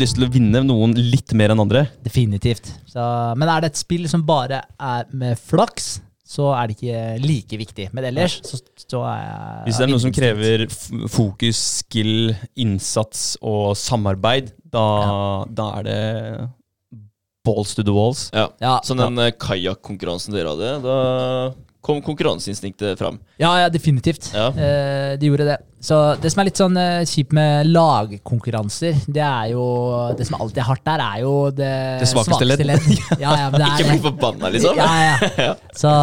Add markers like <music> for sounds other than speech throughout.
lyst til å vinne noen litt mer enn andre. Definitivt. Så, men er det et spill som bare er med flaks, så er det ikke like viktig. Men ellers så, så er jeg Hvis det er noe som krever fokus, skill, innsats og samarbeid, da, da er det balls to the walls. Ja. Ja, Så den ja. kajakkonkurransen dere hadde, da kom konkurranseinstinktet fram. ja, ja, definitivt. Ja. Eh, de gjorde det. Så det som er litt sånn eh, kjipt med lagkonkurranser, det er jo Det som alltid er hardt der, er jo det, Det svakeste ledd. <laughs> Ja, ja, Ikke bli forbanna, liksom. Ja, <laughs> ja. Så,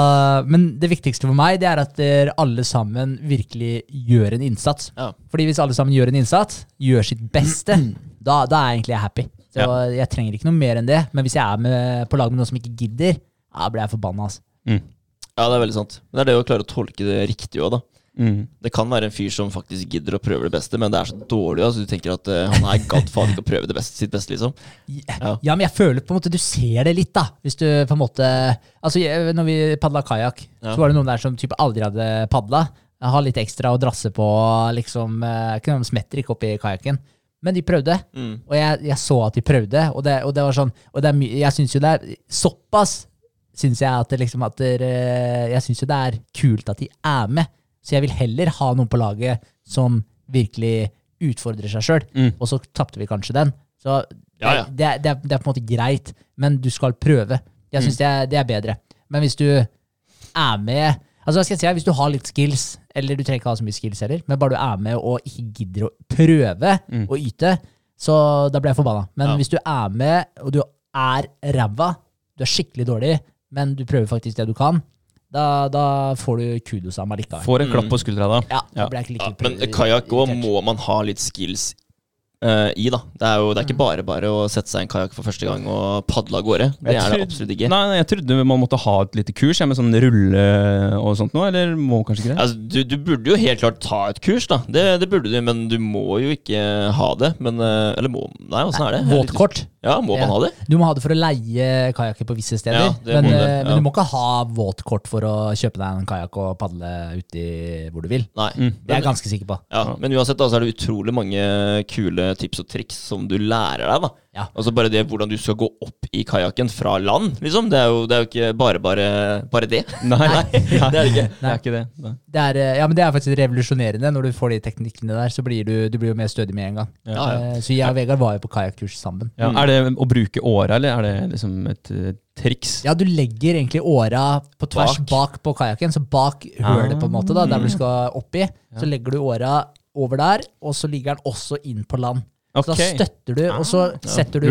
men det viktigste for meg det er at dere alle sammen virkelig gjør en innsats. Ja. Fordi hvis alle sammen gjør en innsats, gjør sitt beste, <clears throat> da, da er jeg egentlig happy. Så Jeg trenger ikke noe mer enn det. Men hvis jeg er med, på lag med noen som ikke gidder, da blir jeg forbanna. Altså. Ja, det er veldig sant. Men det er det å klare å tolke det riktig òg, da. Mm. Det kan være en fyr som faktisk gidder å prøve det beste, men det er så dårlig. Altså, du tenker at uh, han er gadd faen ikke å prøve det beste, sitt beste, liksom. Ja. Ja, men jeg føler på en måte du ser det litt, da. Hvis du på en måte Altså, jeg- når vi padla kajakk, Ja. så var det noen der som typ aldri hadde padla. Har litt ekstra å drasse på, liksom. eh, Ikke noe smetter ikke oppi kajakken. Men de prøvde, Mm. og jeg, jeg så at de prøvde. Og det, og det var sånn Og det er jeg syns jo det er såpass syns jeg at det liksom at det, Jeg syns jo det er kult at de er med. Så jeg vil heller ha noen på laget som virkelig utfordrer seg sjøl. Mm. Og så tapte vi kanskje den. Så Ja, ja. Det, det, er, det er på en måte greit, men du skal prøve. Jeg syns det, er- det er bedre. Men hvis du er med Altså skal jeg si, Hvis du har litt skills, eller du trenger ikke ha så mye skills heller, men bare du er med og ikke gidder å prøve å yte, så da blir jeg forbanna. Men Ja. hvis du er med, og du er ræva, du er skikkelig dårlig, men du prøver faktisk det du kan, da, da får du kudos av meg likevel. Får en klapp på skuldra da. Ja, da Ja. blir jeg ikke Ja, men kajakk òg må man ha litt skills eh, i, da. Det er jo det er Mm. ikke bare bare å sette seg i en kajakk for første gang og padle av gårde. Det Jeg er det absolutt ikke. Nei, nei, jeg trodde man måtte ha et lite kurs med sånn rulle og sånt nå, eller må kanskje ikke det? Altså, du, du burde jo helt klart ta et kurs, da. Det, det burde du, men du må jo ikke ha det. Men, eh, eller må Nei, åssen er det? Våtkort. Ja, må man ha det? Du må ha det for å leie kajakker på visse steder. Ja, men, må du, eh, ja. men du må ikke ha våtkort for å kjøpe deg en kajakk og padle uti hvor du vil. Nei. Det er jeg ganske sikker på. Ja, men uansett da, så er det utrolig mange kule tips og triks som du lærer deg. da Ja. Altså Bare det hvordan du skal gå opp i kajakken fra land. liksom Det er jo, det er jo ikke bare bare, bare det. Nei, nei, <laughs> det er ikke. ikke. Det er ikke det. Det er, eh, ja, men det er faktisk revolusjonerende. Når du får de teknikkene der, så blir du, du blir jo mer stødig med en gang. Ja, ja. Eh, Så jeg og Vegard var jo på kajakkurs sammen. Ja, er det å bruke åra, eller er det liksom et eh, triks? Ja, du legger egentlig åra på tvers bak, på kajakken. Så bak hølet, på en måte, da, der du skal oppi, så legger du åra over der, og så ligger den også inn på land. Så da støtter du, og så setter du,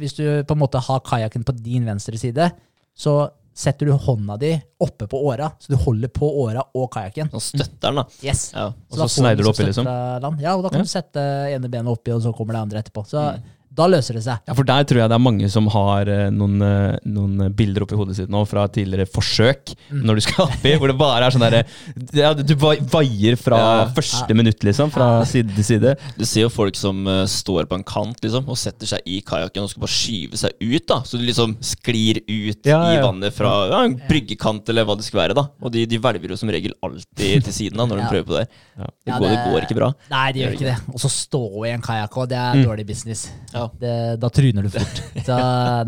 hvis du på en måte har kajakken på din venstre side, så setter du hånda di oppe på åra, så du holder på åra og kajakken. Og støtter den, da. Yes. Ja. Og så, så sneider du oppi, liksom? Land. Ja, og da kan Ja. du sette ene benet oppi, og så kommer det andre etterpå. Så Mm. Da løser det seg. Ja, for der tror jeg det er mange som har eh, noen, eh, noen bilder oppi hodet sitt nå fra tidligere forsøk, Mm. når du skal oppi, hvor det bare er sånn derre ja, Du vai- vaier fra Ja. første minutt, liksom, fra side til side. Du ser jo folk som uh, står på en kant liksom og setter seg i kajakken og skal bare skyve seg ut. da Så du liksom sklir ut Ja, i vannet fra ja, en bryggekant eller hva det skal være. da Og de, de hvelver jo som regel alltid til siden da når de <laughs> prøver på det. Det, Ja, går, det går ikke bra. Nei, de gjør ikke det. Og så stå i en kajakk òg, det er dårlig business. Ja. Det, da tryner du fort. Så,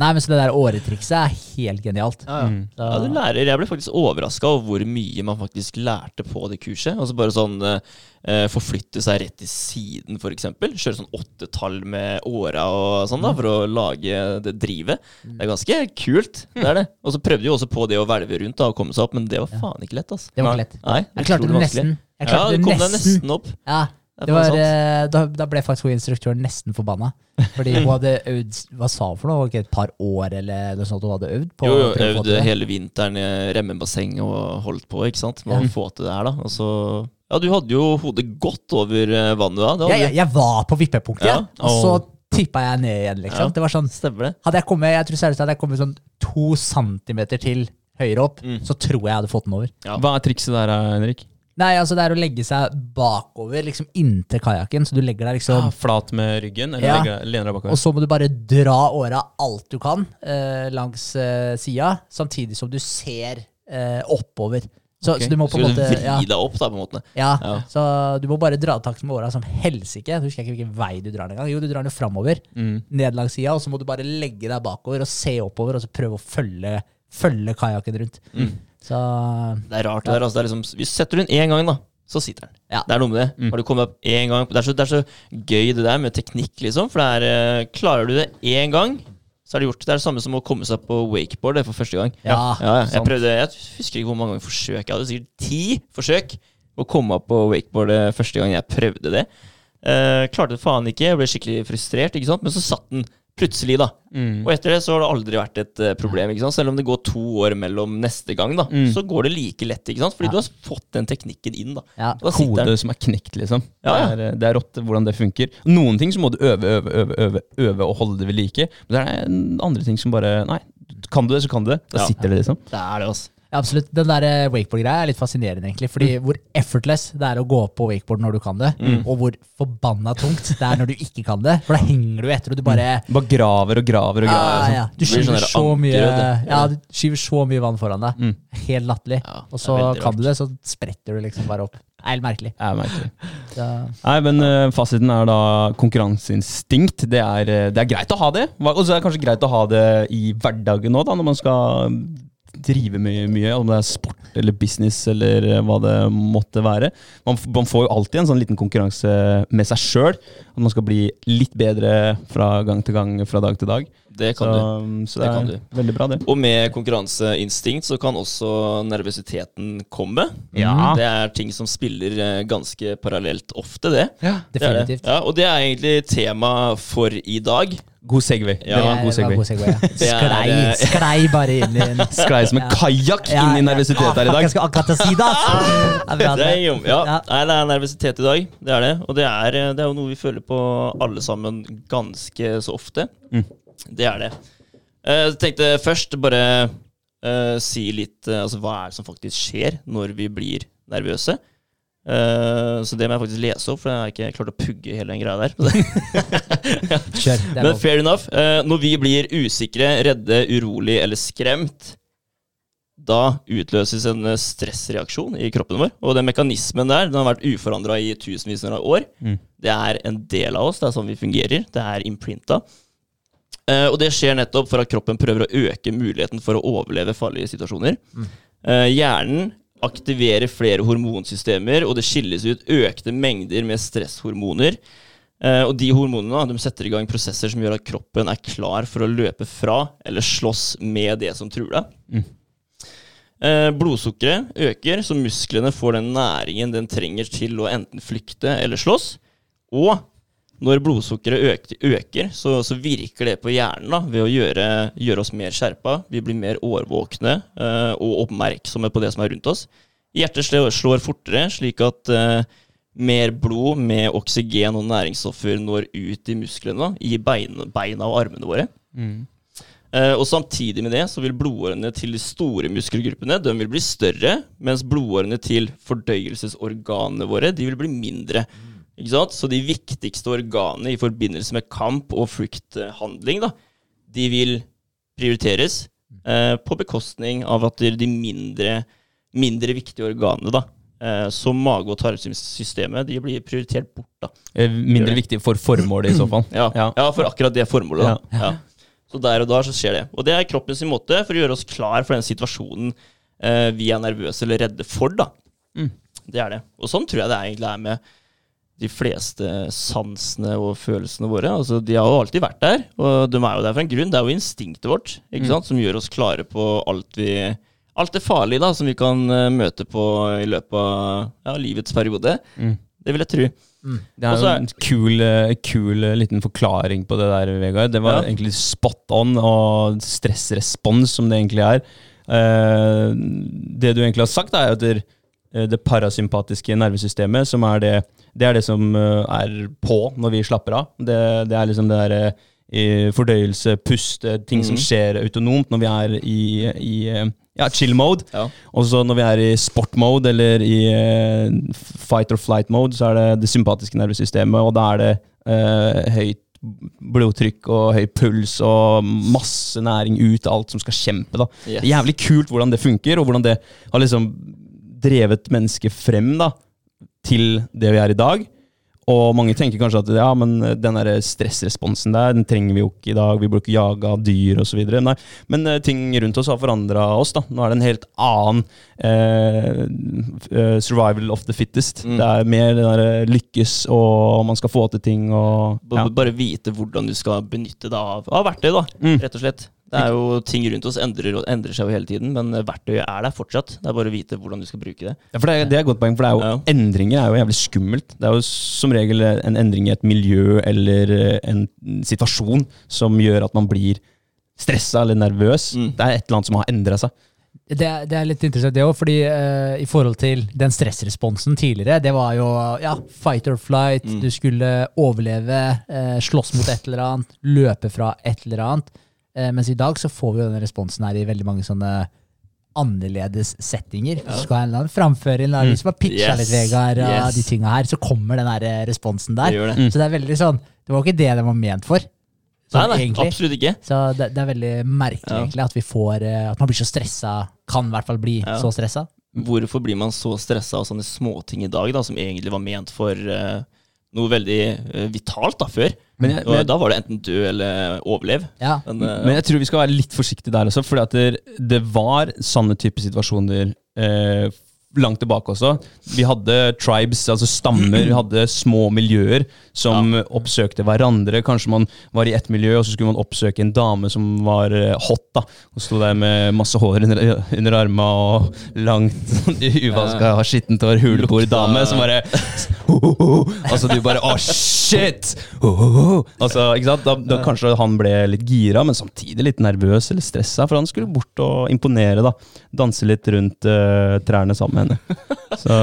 nei, men så det der åretrikset er helt genialt. Ja, ja. du lærer, Jeg ble faktisk overraska over hvor mye man faktisk lærte på det kurset. Altså bare sånn eh, Forflytte seg rett til siden, f.eks. Kjøre sånn åttetall med åra og sånn da for å lage det drivet. Det er ganske kult. det er det Og så prøvde jo også på det å hvelve rundt da og komme seg opp, men det var faen ikke lett. Altså. Det var ikke lett. Nei, Jeg klarte det nesten. Jeg Ja, klarte du det kom deg nesten opp. Ja, Det det var eh, da, da ble faktisk hun instruktøren nesten forbanna. Fordi hun hadde øvd Hva sa hun for noe? Ikke Et par år eller noe sånt hun hadde øvd på? Jo, jo, det? hele vinteren i remmebasseng og holdt på, ikke sant. Med Ja. å få til det her, da. Og så Ja, du hadde jo hodet godt over eh, vannet da. Det hadde jeg, jeg, jeg var på vippepunktet, Ja. og så tippa jeg ned igjen, liksom. Ja. Det var sånn. Stemmer det. Hadde jeg kommet jeg tror seriøst hadde jeg kommet sånn to centimeter til høyere opp, Mm. så tror jeg jeg hadde fått den over. Ja. Hva er trikset der, eh, Henrik? Nei, altså det er å legge seg bakover, liksom inntil kajakken, så du legger deg liksom Ja, flat med ryggen? Eller Ja. legger- lener deg bakover? Og så må du bare dra åra alt du kan eh, langs eh, sida, samtidig som du ser eh, oppover. Så, okay. så du må på en Skal du måte vri ja, deg opp, da, på en måte. ja, Ja. så du må bare dra takt med åra som helsike. Jeg husker ikke hvilken vei du drar den engang. Jo, du drar den framover, Mm. ned langs sida, og så må du bare legge deg bakover og se oppover, og så prøve å følge, følge kajakken rundt. Mm. Så Det er rart. det der, altså. det er liksom, hvis du setter den én gang, da, så sitter den. Ja. Det er noe med det. Mm. Har du kommet opp én gang Det er, så, det er så gøy det der med teknikk, liksom. For det er, eh, klarer du det én gang, så er det gjort. Det er det samme som å komme seg på wakeboard det for første gang. ja. Ja, ja. jeg prøvde Jeg husker ikke hvor mange ganger forsøk Jeg hadde sikkert ti forsøk å komme opp på wakeboard eh, første gang jeg prøvde det. Eh, klarte det faen ikke. Jeg ble skikkelig frustrert, ikke sant? men så satt den plutselig, da. Mm. Og etter det så har det aldri vært et eh, problem. ikke sant? Selv om det går to år mellom neste gang, da, Mm. så går det like lett. ikke sant? Fordi Ja. du har fått den teknikken inn. da. ja. Da Kode den. Som er knekt, liksom. Ja, ja. Det, er, det er rått hvordan det funker. Noen ting så må du øve, øve, øve, øve, øve og holde det ved like. Men det er andre ting som bare Nei, kan du det, så kan du det. Da Ja. sitter det, liksom. Det er det, altså. Ja, absolutt. Den der eh, wakeboard-greia er litt fascinerende, egentlig. Fordi hvor effortless det er å gå på wakeboard når du kan det, og hvor forbanna tungt det er når du ikke kan det. For da henger du etter, og du bare Bare graver og graver og graver. Ja, sånn. ja. Du Det sånn skyver så mye. Ja, du skyver så mye vann foran deg. Mm. Helt latterlig. Ja, Og så kan du det, så spretter du liksom bare opp. Det er Helt merkelig. Er merkelig. Så, Nei, men uh, fasiten er da konkurranseinstinkt. Det er, eh, det er greit å ha det. Og så er det kanskje greit å ha det i hverdagen òg, når man skal drive mye, mye, om det er sport eller business eller eh, hva det måtte være. Man, man får jo alltid en sånn liten konkurranse med seg sjøl. At man skal bli litt bedre fra gang til gang, fra dag til dag. Det Så, kan du. så det, Det kan er veldig bra, det. Og med konkurranseinstinkt så kan også nervøsiteten komme. Ja. Det er ting som spiller eh, ganske parallelt ofte, det. Ja, definitivt. det. definitivt. Ja, og det er egentlig tema for i dag. God Segway. Ja, det var en god segway. god segway, ja. <laughs> Er, Sklei, eh, sklei bare inn i en <laughs> Sklei som en kajakk Ja, inn i nervøsitet Ah, her i dag. Jeg skal akkurat si det, altså! Det er bra, det. Ja. Ja. Nei, det er nervøsitet i dag. Det er det. Og det er, eh, det er jo noe vi føler på alle sammen ganske så ofte. Mm. Det er det. Eh, Jeg tenkte først bare uh, si litt uh, Altså hva er det som faktisk skjer når vi blir nervøse. Uh, så det må jeg faktisk lese opp, for jeg har ikke klart å pugge hele den greia der. <laughs> ja. Men fair enough. Når vi blir usikre, redde, urolig eller skremt, da utløses en stressreaksjon i kroppen vår. Og den mekanismen der den har vært uforandra i tusenvis av år. Mm. Det er en del av oss. Det er sånn vi fungerer. Det er imprinta. Og det skjer nettopp for at kroppen prøver å øke muligheten for å overleve farlige situasjoner. Eh, hjernen aktiverer flere hormonsystemer, og det skilles ut økte mengder med stresshormoner. Eh, og de hormonene de setter i gang prosesser som gjør at kroppen er klar for å løpe fra eller slåss med det som truer deg. Mm. Eh, blodsukkeret øker, så musklene får den næringen den trenger til å enten flykte eller slåss. Og når blodsukkeret øk, øker, så, så virker det på hjernen da, ved å gjøre, gjøre oss mer skjerpa. Vi blir mer årvåkne eh, og oppmerksomme på det som er rundt oss. Hjertet slår, fortere, slik at eh, mer blod med oksygen og næringsstoffer når ut i musklene, i beina, beina og armene våre. Mm. Eh, og samtidig med det så vil blodårene til de store muskelgruppene de vil bli større, mens blodårene til fordøyelsesorganene våre de vil bli mindre. Ikke sant? Så de viktigste organene i forbindelse med kamp og flukthandling, da, de vil prioriteres eh, på bekostning av at de mindre, mindre viktige organene, da, eh, som mage- og tarmsystemet, de blir prioritert bort. da. Eh, Mindre viktig for formålet, i så fall. <clears throat> Ja, Ja. ja. for akkurat det formålet. Da. Ja. Ja. Så der og da så skjer det. Og det er kroppens måte for å gjøre oss klar for den situasjonen eh, vi er nervøse eller redde for. da. Mm. Det er det. Og sånn tror jeg det egentlig er med de fleste sansene og følelsene våre. Altså, De har jo alltid vært der, og de er jo der for en grunn. Det er jo instinktet vårt ikke Mm. sant? som gjør oss klare på alt vi Alt det farlige da, som vi kan eh, møte på i løpet av ja, livets periode. Mm. Det vil jeg tro. Det er jo en kul, eh, kul eh, liten forklaring på det der, Vegard. Det var Ja. egentlig spot on og stressrespons, som det egentlig er. Uh, det du egentlig har sagt, er at det, eh, parasympatiske nervesystemet, som er det, det er det som eh, er på når vi slapper av. Det, det er liksom det derre fordøyelse, puste, ting som Mhm. skjer autonomt når vi er i, i eh, ja, chill mode. Ja. Og så når vi er i sport mode eller i eh, fight or flight mode, så er det det sympatiske nervesystemet, og da er det eh, høyt blodtrykk og høy puls og masse næring ut av alt som skal kjempe. da. Yes. Det er jævlig kult hvordan det funker, og hvordan det har liksom drevet mennesket frem da, til det vi er i dag. Og mange tenker kanskje at ja, men den der stressresponsen der, den trenger vi jo ikke i dag. Vi burde ikke jage av dyr osv. Nei, men uh, ting rundt oss har forandra oss. da. Nå er det en helt annen uh, uh, survival of the fittest. Mm. Det er mer den der lykkes, og man skal få til ting og ja. Bare vite hvordan du skal benytte deg av, av verktøy, da, Mm. rett og slett. Det er jo Ting rundt oss endrer, endrer seg jo hele tiden, men eh, verktøyet er der fortsatt. Det er bare å vite hvordan du skal bruke det. Ja, for det, er, det er et godt poeng, for det er jo, Ja. endringer er jo jævlig skummelt. Det er jo som regel en endring i et miljø eller eh, en situasjon som gjør at man blir stressa eller nervøs. Mm. Det er et eller annet som har endra seg. Det, er- det er litt interessant det òg, fordi eh, i forhold til den stressresponsen tidligere, det var jo ja, fight or flight, Mm. du skulle overleve, uh, slåss mot et eller annet, løpe fra et eller annet. Eh, mens i dag så får vi jo den responsen her i veldig mange sånne annerledes settinger. Ja. skal en eller annen framføring, eller hvis som har pitcha Yes. litt, Vegard, og Yes. de tinga her, så kommer den der eh, responsen der. Det det. Mm. Så det er veldig sånn Det var ikke det den var ment for. Nei, Sånn, nei, egentlig. absolutt ikke. Så det, det er veldig merkelig Ja. egentlig at vi får eh, At man blir så stressa, kan i hvert fall bli Ja. så stressa. Hvorfor blir man så stressa av sånne småting i dag, da, som egentlig var ment for uh, noe veldig uh, vitalt da, før? Men jeg, men, da var det enten dø eller overlev. Ja. Men, uh, men jeg tror vi skal være litt forsiktige der også, for det, det var sanne type situasjoner eh, langt tilbake også. Vi hadde tribes, altså stammer, vi hadde små miljøer som oppsøkte hverandre. Kanskje man var i ett miljø, og så skulle man oppsøke en dame som var eh, hot. da, Og sto der med masse hår under, under arma og langt <laughs> uvaska, uvaska, skittent hår, huleboerdame som bare <laughs> Altså du bare Å, shit! <laughs> Altså, ikke sant? Da, da kanskje han ble litt gira, men samtidig litt nervøs eller stressa, for han skulle bort og imponere. da Danse litt rundt uh, trærne sammen med. <laughs> Så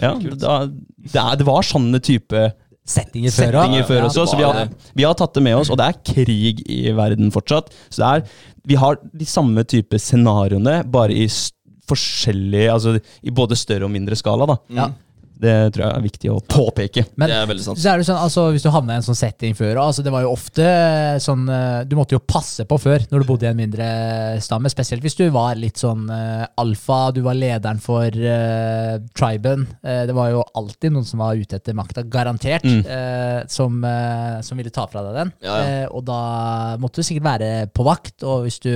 ja, da, det, er, det var sånne type Settinger før settinger før Ja, også, så vi har, vi har tatt det med oss. Og det er krig i verden fortsatt. Så det er, vi har de samme type scenarioene, bare i forskjellige Altså i både større og mindre skala. da Ja. Det tror jeg er viktig å påpeke. Men det er veldig sant. så er det sånn, altså, hvis du havna i en sånn setting før altså, Det var jo ofte sånn eh, Du måtte jo passe på før når du bodde i en mindre stamme. Spesielt hvis du var litt sånn uh, alfa, du var lederen for uh, triben. Uh, det var jo alltid noen som var ute etter makta, garantert, Mm. eh, som, som ville ta fra deg den. Ja, ja. Eh, og da måtte du sikkert være på vakt, og hvis du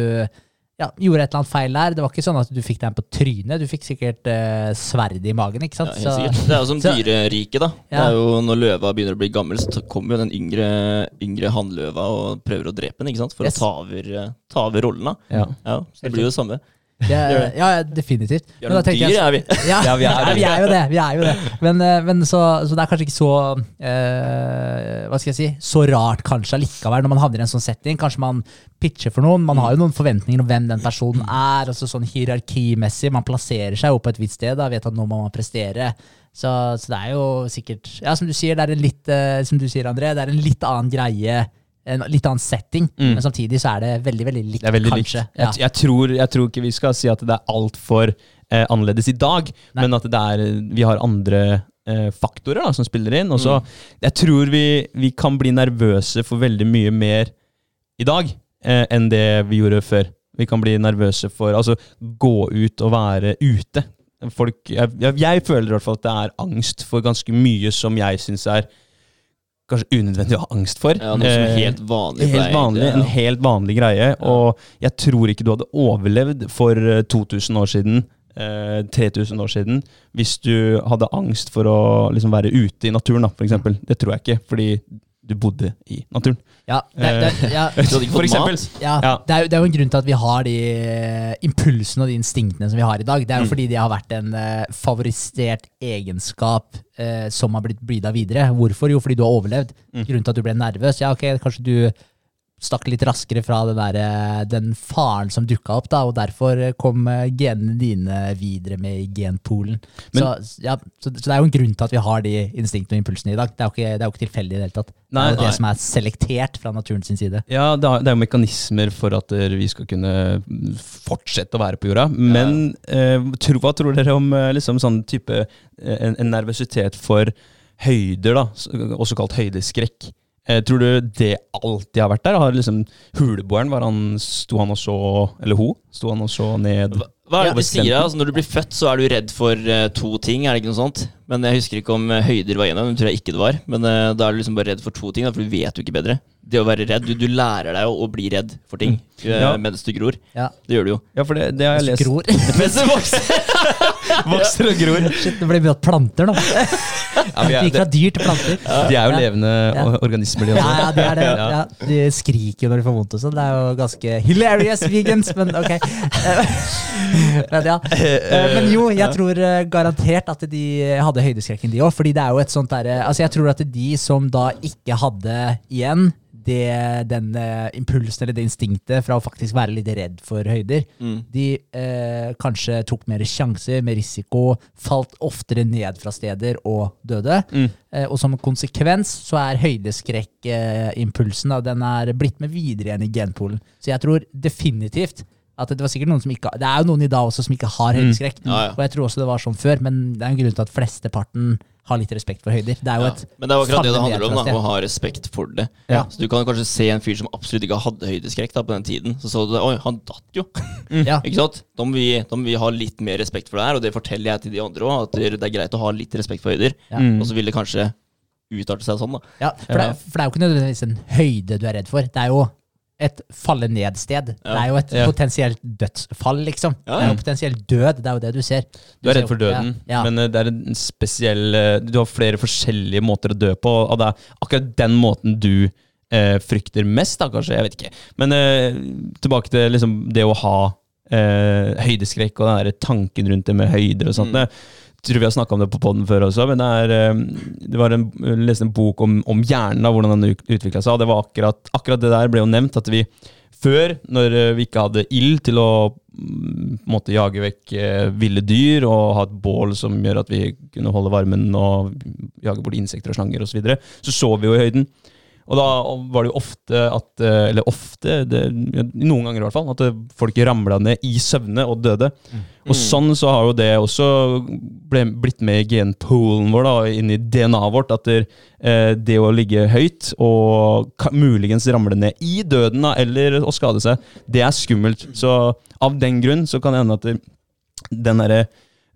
ja, gjorde et eller annet feil der Det var ikke sånn at du fikk den på trynet, du fikk sikkert eh, sverd i magen. ikke Ja, helt sikkert. Det er jo som dyreriket, da. Det er jo Når løva begynner å bli gammel, så kommer jo den yngre, yngre hannløva og prøver å drepe den, ikke sant? For Yes. å ta over, eh, ta over rollen. da. Ja. Ja, så det blir jo det samme. Det, ja, ja, definitivt. Vi er Men da noen dyr, jeg- er vi. <laughs> Ja, Ja, vi er <laughs> vi er jo det. Vi er jo det. Men, eh, men så, så det er kanskje ikke så eh, Hva skal jeg si Så rart kanskje allikevel når man havner i en sånn setting. Kanskje man pitcher for noen. Man har jo noen forventninger om hvem den personen er. altså sånn Hierarkimessig. Man plasserer seg jo på et visst sted. Da, vet at nå må man prestere. Så, så det er jo sikkert Ja, som du sier, det er en litt eh, Som du sier, André, det er en litt annen greie. En litt annen setting, men samtidig så er det veldig veldig likt, veldig kanskje. likt. Ja. Jeg, jeg, tror, jeg tror ikke vi skal si at det er altfor eh, annerledes i dag, Nei. men at det er, vi har andre eh, faktorer da, som spiller inn. Også, Mm. Jeg tror vi, vi kan bli nervøse for veldig mye mer i dag eh, enn det vi gjorde før. Vi kan bli nervøse for altså gå ut og være ute. Folk, jeg, jeg, jeg føler i hvert fall at det er angst for ganske mye som jeg syns er kanskje unødvendig å ha angst for. Ja, Noe som er Eh, helt vanlig. Helt vanlig, En helt vanlig greie. Og jeg tror ikke du hadde overlevd for eh, 2000 år siden, eh, 3000 år siden, hvis du hadde angst for å liksom være ute i naturen, da, for eksempel. Det tror jeg ikke, fordi du bodde i naturen. Ja, det, det, ja, <laughs> ikke For eksempel. Ja. Det, er, det er jo en grunn til at vi har de eh, impulsene og de instinktene som vi har i dag. Det er jo Mm. fordi de har vært en eh, favorisert egenskap eh, som har blitt breeda videre. Hvorfor? Jo, fordi du har overlevd. Mm. Grunnen til at du ble nervøs. Ja, ok, kanskje du stakk litt raskere fra den, der, eh, den faren som dukka opp, da, og derfor eh, kom eh, genene dine videre med i genpoolen. Så, ja, så, så det er jo en grunn til at vi har de instinktene og impulsene i dag. Det er jo ikke, det er jo ikke tilfeldig i det hele tatt. Nei, det er jo det som er selektert fra naturens side. Ja, det er, det jo mekanismer for at vi skal kunne fortsette å være på jorda. Men eh, tro, hva tror dere om liksom sånn type en, en nervøsitet for høyder, da, også kalt høydeskrekk? Eh, tror du det alltid har vært der? Har liksom Huleboeren, var han, sto han og så Eller hun? Sto han og så ned Hva, er det de sier? da? Altså, når du blir født, så er du redd for uh, to ting, er det ikke noe sånt? Men jeg husker ikke om eh, høyder var en av dem, tror jeg ikke det var. Men uh, da er du liksom bare redd for to ting, da, for du vet jo ikke bedre. Det å være redd, du, du lærer deg å, å bli redd for ting eh, Ja. mens du gror. Ja. Det gjør du jo. Ja, for det, det har jeg lest. Gror. <laughs> Mens du vokser. <laughs> Vokser og gror. Shit, det blir mye planter nå. <laughs> Ja, vi er, Gikk fra dyr til planter. de er jo Ja. levende Ja. organismer, de Ja, også. ja, de er det. Ja. Ja, de skriker jo når de får vondt og sånn. Det er jo ganske hilarious vegans, men ok. <laughs> men ja. <laughs> Eh, Men jo, jeg tror eh, garantert at de hadde høydeskrekken, de òg. Fordi det er jo et sånt derre Altså, jeg tror at de som da ikke hadde igjen det, den uh, impulsen eller det instinktet fra å faktisk være litt redd for høyder, Mm. de uh, kanskje tok mer sjanser, mer risiko, falt oftere ned fra steder og døde. Mm. Uh, og som konsekvens så er høydeskrekkimpulsen den er blitt med videre igjen i genpolen. Så jeg tror definitivt at det var sikkert noen som ikke Det er jo noen i dag også som ikke har høydeskrekk. Ja, ja. Og jeg tror også det var sånn før, men det er en grunn til at flesteparten har litt respekt for høyder. Det er jo Ja. et Men det er akkurat det det handler om, da, å ha respekt for det. Ja. Så du kan kanskje se en fyr som absolutt ikke hadde høydeskrekk da, på den tiden. Så så du det, oi, han datt jo. <laughs> Ja. Ikke sant? Da må, vi, da må vi ha litt mer respekt for det her, og det forteller jeg til de andre òg, at det er greit å ha litt respekt for høyder. Ja. Mm. Og så vil det kanskje utarte seg sånn, da. Ja, for, det, for det er jo ikke nødvendigvis en høyde du er redd for. Det er jo et falle ned-sted. Det er jo et Ja. potensielt dødsfall, liksom. Ja, Det er jo potensielt død. Det er jo det du ser. Du er ser redd for døden, Ja. men eh, det er en spesiell eh, Du har flere forskjellige måter å dø på, og det er akkurat den måten du eh, frykter mest, da, kanskje. Jeg vet ikke. Men eh, tilbake til liksom det å ha eh, høydeskrekk og den der tanken rundt det med høyder og sånt. Mm. Tror vi har snakka om det på poden før også, men det, er, eh, det var en, en bok om, om hjernen, da, hvordan den utvikla seg. og det var akkurat, akkurat det der ble jo nevnt, at vi før, når eh, vi ikke hadde ild til å mm, måte jage vekk eh, ville dyr og ha et bål som gjør at vi kunne holde varmen og jage bort insekter og slanger osv., så, videre, så så vi jo i høyden. Og da var det jo ofte at eh, Eller ofte, det, noen ganger i hvert fall, at folk ramla ned i søvne og døde. Og sånn så har jo det også ble, blitt med i genpoolen vår, da, inn i DNA-et vårt, at det, eh, det å ligge høyt og muligens ramle ned i døden da, eller å skade seg, det er skummelt. Så av den grunn så kan det hende at det, den derre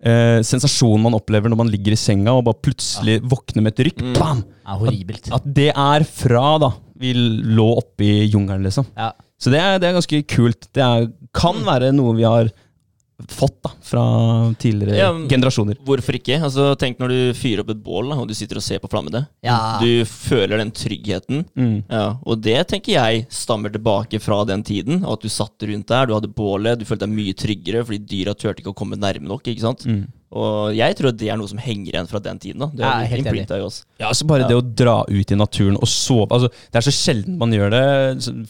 eh, sensasjonen man opplever når man ligger i senga og bare plutselig våkner med et rykk, bam! Ja, horribelt. At det er fra da vi lå oppe i jungelen, liksom. Ja. Så det er, det er ganske kult. Det er, kan være noe vi har fått da, fra tidligere Ja, generasjoner. Hvorfor ikke? Altså, tenk når du fyrer opp et bål, da, og du sitter og ser på flammene. Ja. Du føler den tryggheten. Mm. Ja, og det tenker jeg stammer tilbake fra den tiden. og At du satt rundt der, du hadde bålet, du følte deg mye tryggere fordi dyra turte ikke å komme nærme nok. ikke sant? Mm. Og jeg tror det er noe som henger igjen fra den tiden. da. Det Ja, er helt enig. imprinta i oss. Ja, altså Bare det å dra ut i naturen og sove altså, Det er så sjelden man gjør det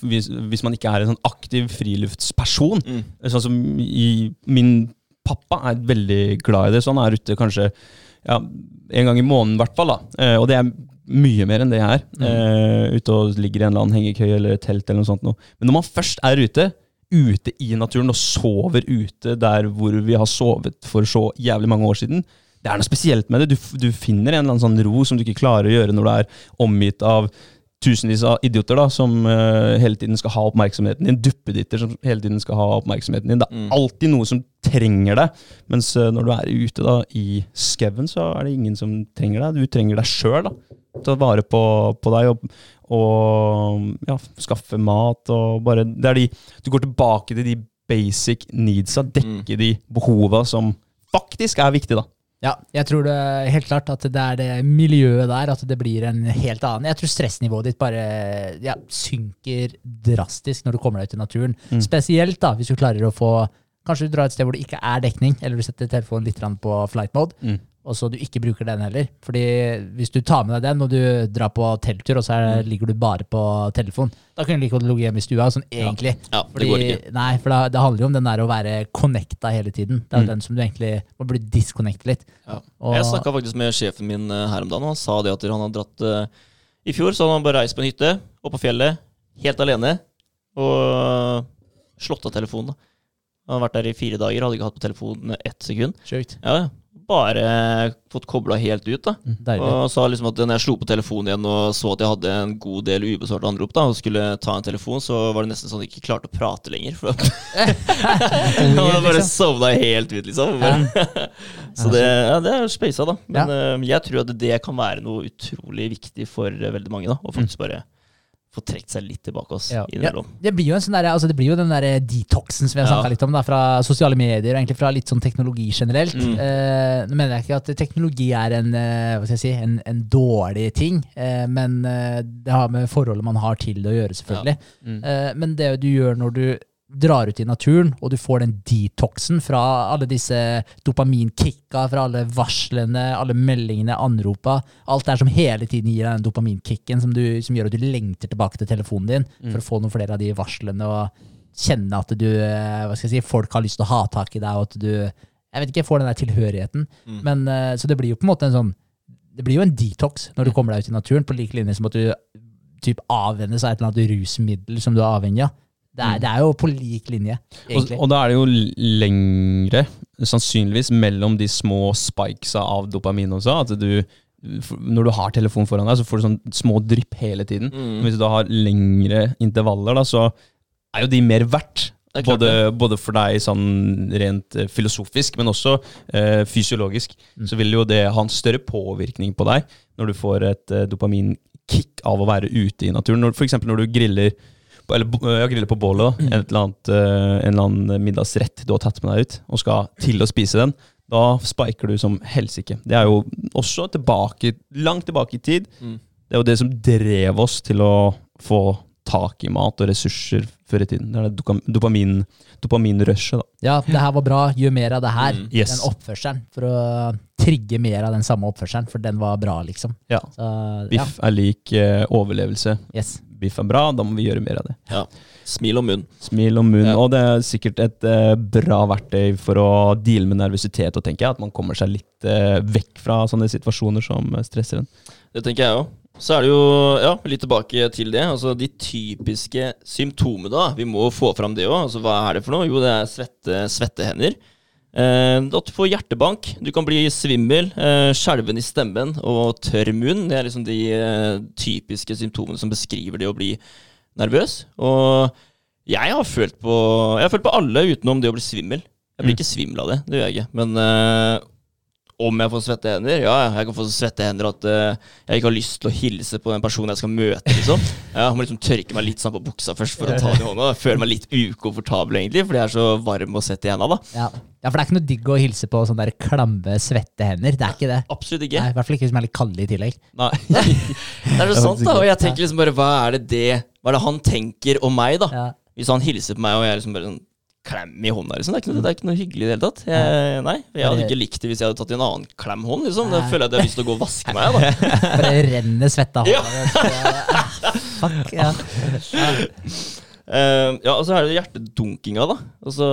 hvis, hvis man ikke er en sånn aktiv friluftsperson. Mm. Sånn som i, Min pappa er veldig glad i det, så han er ute kanskje ja, en gang i måneden, i hvert fall. da. Eh, og det er mye mer enn det her. Eh, ute og ligger i en eller annen hengekøye eller telt eller noe sånt. Noe. Men når man først er ute, ute i naturen og sover ute der hvor vi har sovet for så jævlig mange år siden, det er noe spesielt med det. Du, du finner en eller annen sånn ro som du ikke klarer å gjøre når du er omgitt av tusenvis av idioter da, som uh, hele tiden skal ha oppmerksomheten din. Duppeditter som hele tiden skal ha oppmerksomheten din. Det er Mm. alltid noe som trenger deg. Mens uh, når du er ute da, i skauen, så er det ingen som trenger deg. Du trenger deg sjøl. Ta vare på, på deg og, og ja, skaffe mat. og bare, det er de, Du går tilbake til de basic needsa, dekke de behova som faktisk er viktige. da. Ja, jeg tror det helt klart at det er det miljøet der, at det blir en helt annen. Jeg tror stressnivået ditt bare ja, synker drastisk når du kommer deg ut i naturen. Spesielt da, hvis du klarer å få Kanskje du drar et sted hvor det ikke er dekning, eller du setter telefonen litt på flight mode, Mm. Og så du ikke bruker den heller. Fordi hvis du tar med deg den, og du drar på telttur, og så er, ligger du bare på telefon, da kan du like godt ligge hjemme i stua, sånn egentlig. Ja, det Fordi, går ikke. Nei, for da, det handler jo om den der å være connecta hele tiden. Det er Mm. den som du egentlig må bli disconnecte litt. Ja. Og- Jeg snakka faktisk med sjefen min eh, her om dagen, og han sa det at han hadde dratt uh, I fjor så hadde han bare reist på en hytte oppe på fjellet, helt alene, og slått av telefonen. Han hadde vært der i fire dager, hadde ikke hatt på telefonen ett sekund. Sjukt. Ja, ja. Bare fått kobla helt ut. da Deilig. Og sa liksom at når jeg slo på telefonen igjen og så at jeg hadde en god del ubesvarte anrop, da og skulle ta en telefon, så var det nesten sånn at jeg ikke klarte å prate lenger. For jeg <laughs> <laughs> hadde bare liksom. sovna helt ut, liksom. <laughs> så det, ja, det er speisa, da. Men eh, jeg tror at det kan være noe utrolig viktig for eh, veldig mange. da Å faktisk bare få trukket seg litt tilbake oss Ja. innimellom. Det blir jo en sånn der, altså det blir jo den der detoxen som vi har Ja. snakka litt om, da, fra sosiale medier og egentlig fra litt sånn teknologi generelt. Mm. Eh, nå mener jeg ikke at teknologi er en, eh, hva skal jeg si, en, en dårlig ting, eh, men eh, det har med forholdet man har til det å gjøre, selvfølgelig. Mm. Eh, men det du gjør når du drar ut i naturen, og du får den detoxen fra alle disse dopaminkicka, fra alle varslene, alle meldingene, anropa, alt det som hele tiden gir deg den dopaminkicken som, du, som gjør at du lengter tilbake til telefonen din for å få noen flere av de varslene og kjenne at du, eh, hva skal jeg si, folk har lyst til å ha tak i deg, og at du, jeg vet ikke, får den der tilhørigheten. Mm. Men, eh, så det blir jo på en måte en sånn, det blir jo en detox når du kommer deg ut i naturen, på lik linje som at du typ avvennes av et eller annet rusmiddel som du er avhengig av. Det er, det er jo på lik linje, Og, egentlig. og da er det jo lengre, sannsynligvis, mellom de små spikesa av dopamin også. At du, når du har telefon foran deg, så får du sånn små drypp hele tiden. Mm. Hvis du da har lengre intervaller, da, så er jo de mer verdt. Er Både, både for deg sånn rent eh, filosofisk, men også eh, fysiologisk. Så vil jo det ha en større påvirkning på deg når du får et eh, dopaminkick av å være ute i naturen. F.eks. når du griller eller, jeg ja, griller på bålet, da, En eller annet, eh, en eller annen middagsrett du har tatt med deg ut, og skal til å spise den. Da spiker du som helsike. Det er jo også tilbake, langt tilbake i tid. Mm. Det er jo det som drev oss til å få tak i mat og ressurser før i tiden. Det er det dopamin, dopaminrushet, da. Ja, det her var bra, gjør mer av det her. Mm. Yes. Den oppførselen, for å trigge mer av den samme oppførselen, for den var bra, liksom. Ja. Så, ja, Biff er lik eh, overlevelse. yes. Biff er bra, da må vi gjøre mer av det. Ja. Smil om munn. Smil om munn, Ja. Og det er sikkert et eh, bra verktøy for å deale med nervøsitet, og tenker jeg, at man kommer seg litt eh, vekk fra sånne situasjoner som eh, stresser en. Det tenker jeg òg. Så er det jo ja, litt tilbake til det. Altså De typiske symptomene. da Vi må få fram det òg. Altså, hva er det for noe? Jo, det er svette, svettehender. Eh, at du får hjertebank. Du kan bli svimmel. Eh, Skjelven i stemmen og tørr munn. Det er liksom de eh, typiske symptomene som beskriver det å bli nervøs. Og jeg har følt på Jeg har følt på alle utenom det å bli svimmel. Jeg blir Mm. ikke svimmel av det, det gjør jeg ikke. Men eh, om jeg får svette hender? Ja, jeg kan få svette hender at uh, jeg ikke har lyst til å hilse på den personen jeg skal møte. liksom. <laughs> Jeg må liksom tørke meg litt sånn på buksa først for å ta den i hånda. Føler meg litt ukomfortabel, egentlig, fordi jeg er så varm og svett i hendene. da. Ja. ja, for det er ikke noe digg å hilse på sånne der klamme, svette hender. Det er ikke det. Absolutt Nei, ikke. I hvert fall ikke hvis man er litt kalde i tillegg. Nei. <laughs> Det er så sant, da. Og jeg tenker liksom bare, hva er det det Hva er det han tenker om meg, da? Ja. Hvis han hilser på meg, og jeg liksom bare sånn klem i hånda, liksom. Det er ikke noe, det er ikke noe hyggelig i det hele tatt. Jeg, nei, jeg hadde ikke likt det hvis jeg hadde tatt i en annen klem hånd, liksom. Da føler jeg at jeg har lyst til å gå og vaske meg, da. <laughs> Bare renner svette av Ja. hånda. <laughs> Fuck, ja. Uh, ja, og så er det hjertedunkinga, da. Altså,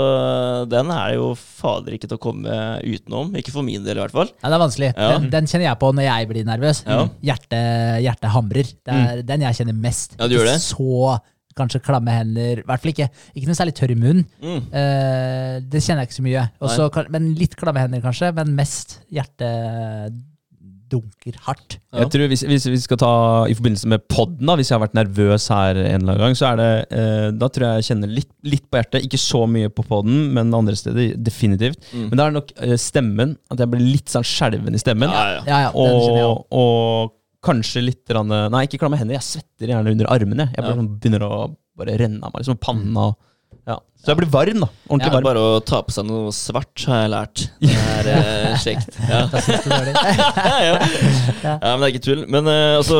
den er jo fader ikke til å komme utenom. Ikke for min del, i hvert fall. Ja, det er vanskelig. Ja. Den, den kjenner jeg på når jeg blir nervøs. Ja. Hjerte, hjertet hamrer. Det er den jeg kjenner mest. Mm. Ja, du gjør det. Så kanskje klamme hender. I hvert fall ikke, ikke noe særlig tørr i munnen. Mm. Eh, det kjenner jeg ikke så mye. Også, men litt klamme hender, kanskje. Men mest hjertet dunker hardt. Ja. Jeg tror hvis, hvis vi skal ta i forbindelse med podden, da, hvis jeg har vært nervøs her en eller annen gang, så er det eh, Da tror jeg jeg kjenner litt, litt på hjertet. Ikke så mye på podden, men andre steder definitivt. Mm. Men da er det nok eh, stemmen. At jeg blir litt sånn skjelven i stemmen. Ja, ja. Og, og kanskje litt rann, Nei, ikke klamme hender. Jeg svetter gjerne under armene. Jeg bare Ja. sånn begynner å bare renne av meg. Liksom panna. Ja. Så jeg blir varm, da. Ordentlig Ja, varm. Bare å ta på seg noe svart har jeg lært. Det er eh, <laughs> kjekt. <laughs> Ja. Ja. ja, men det er ikke tull. Men eh, altså,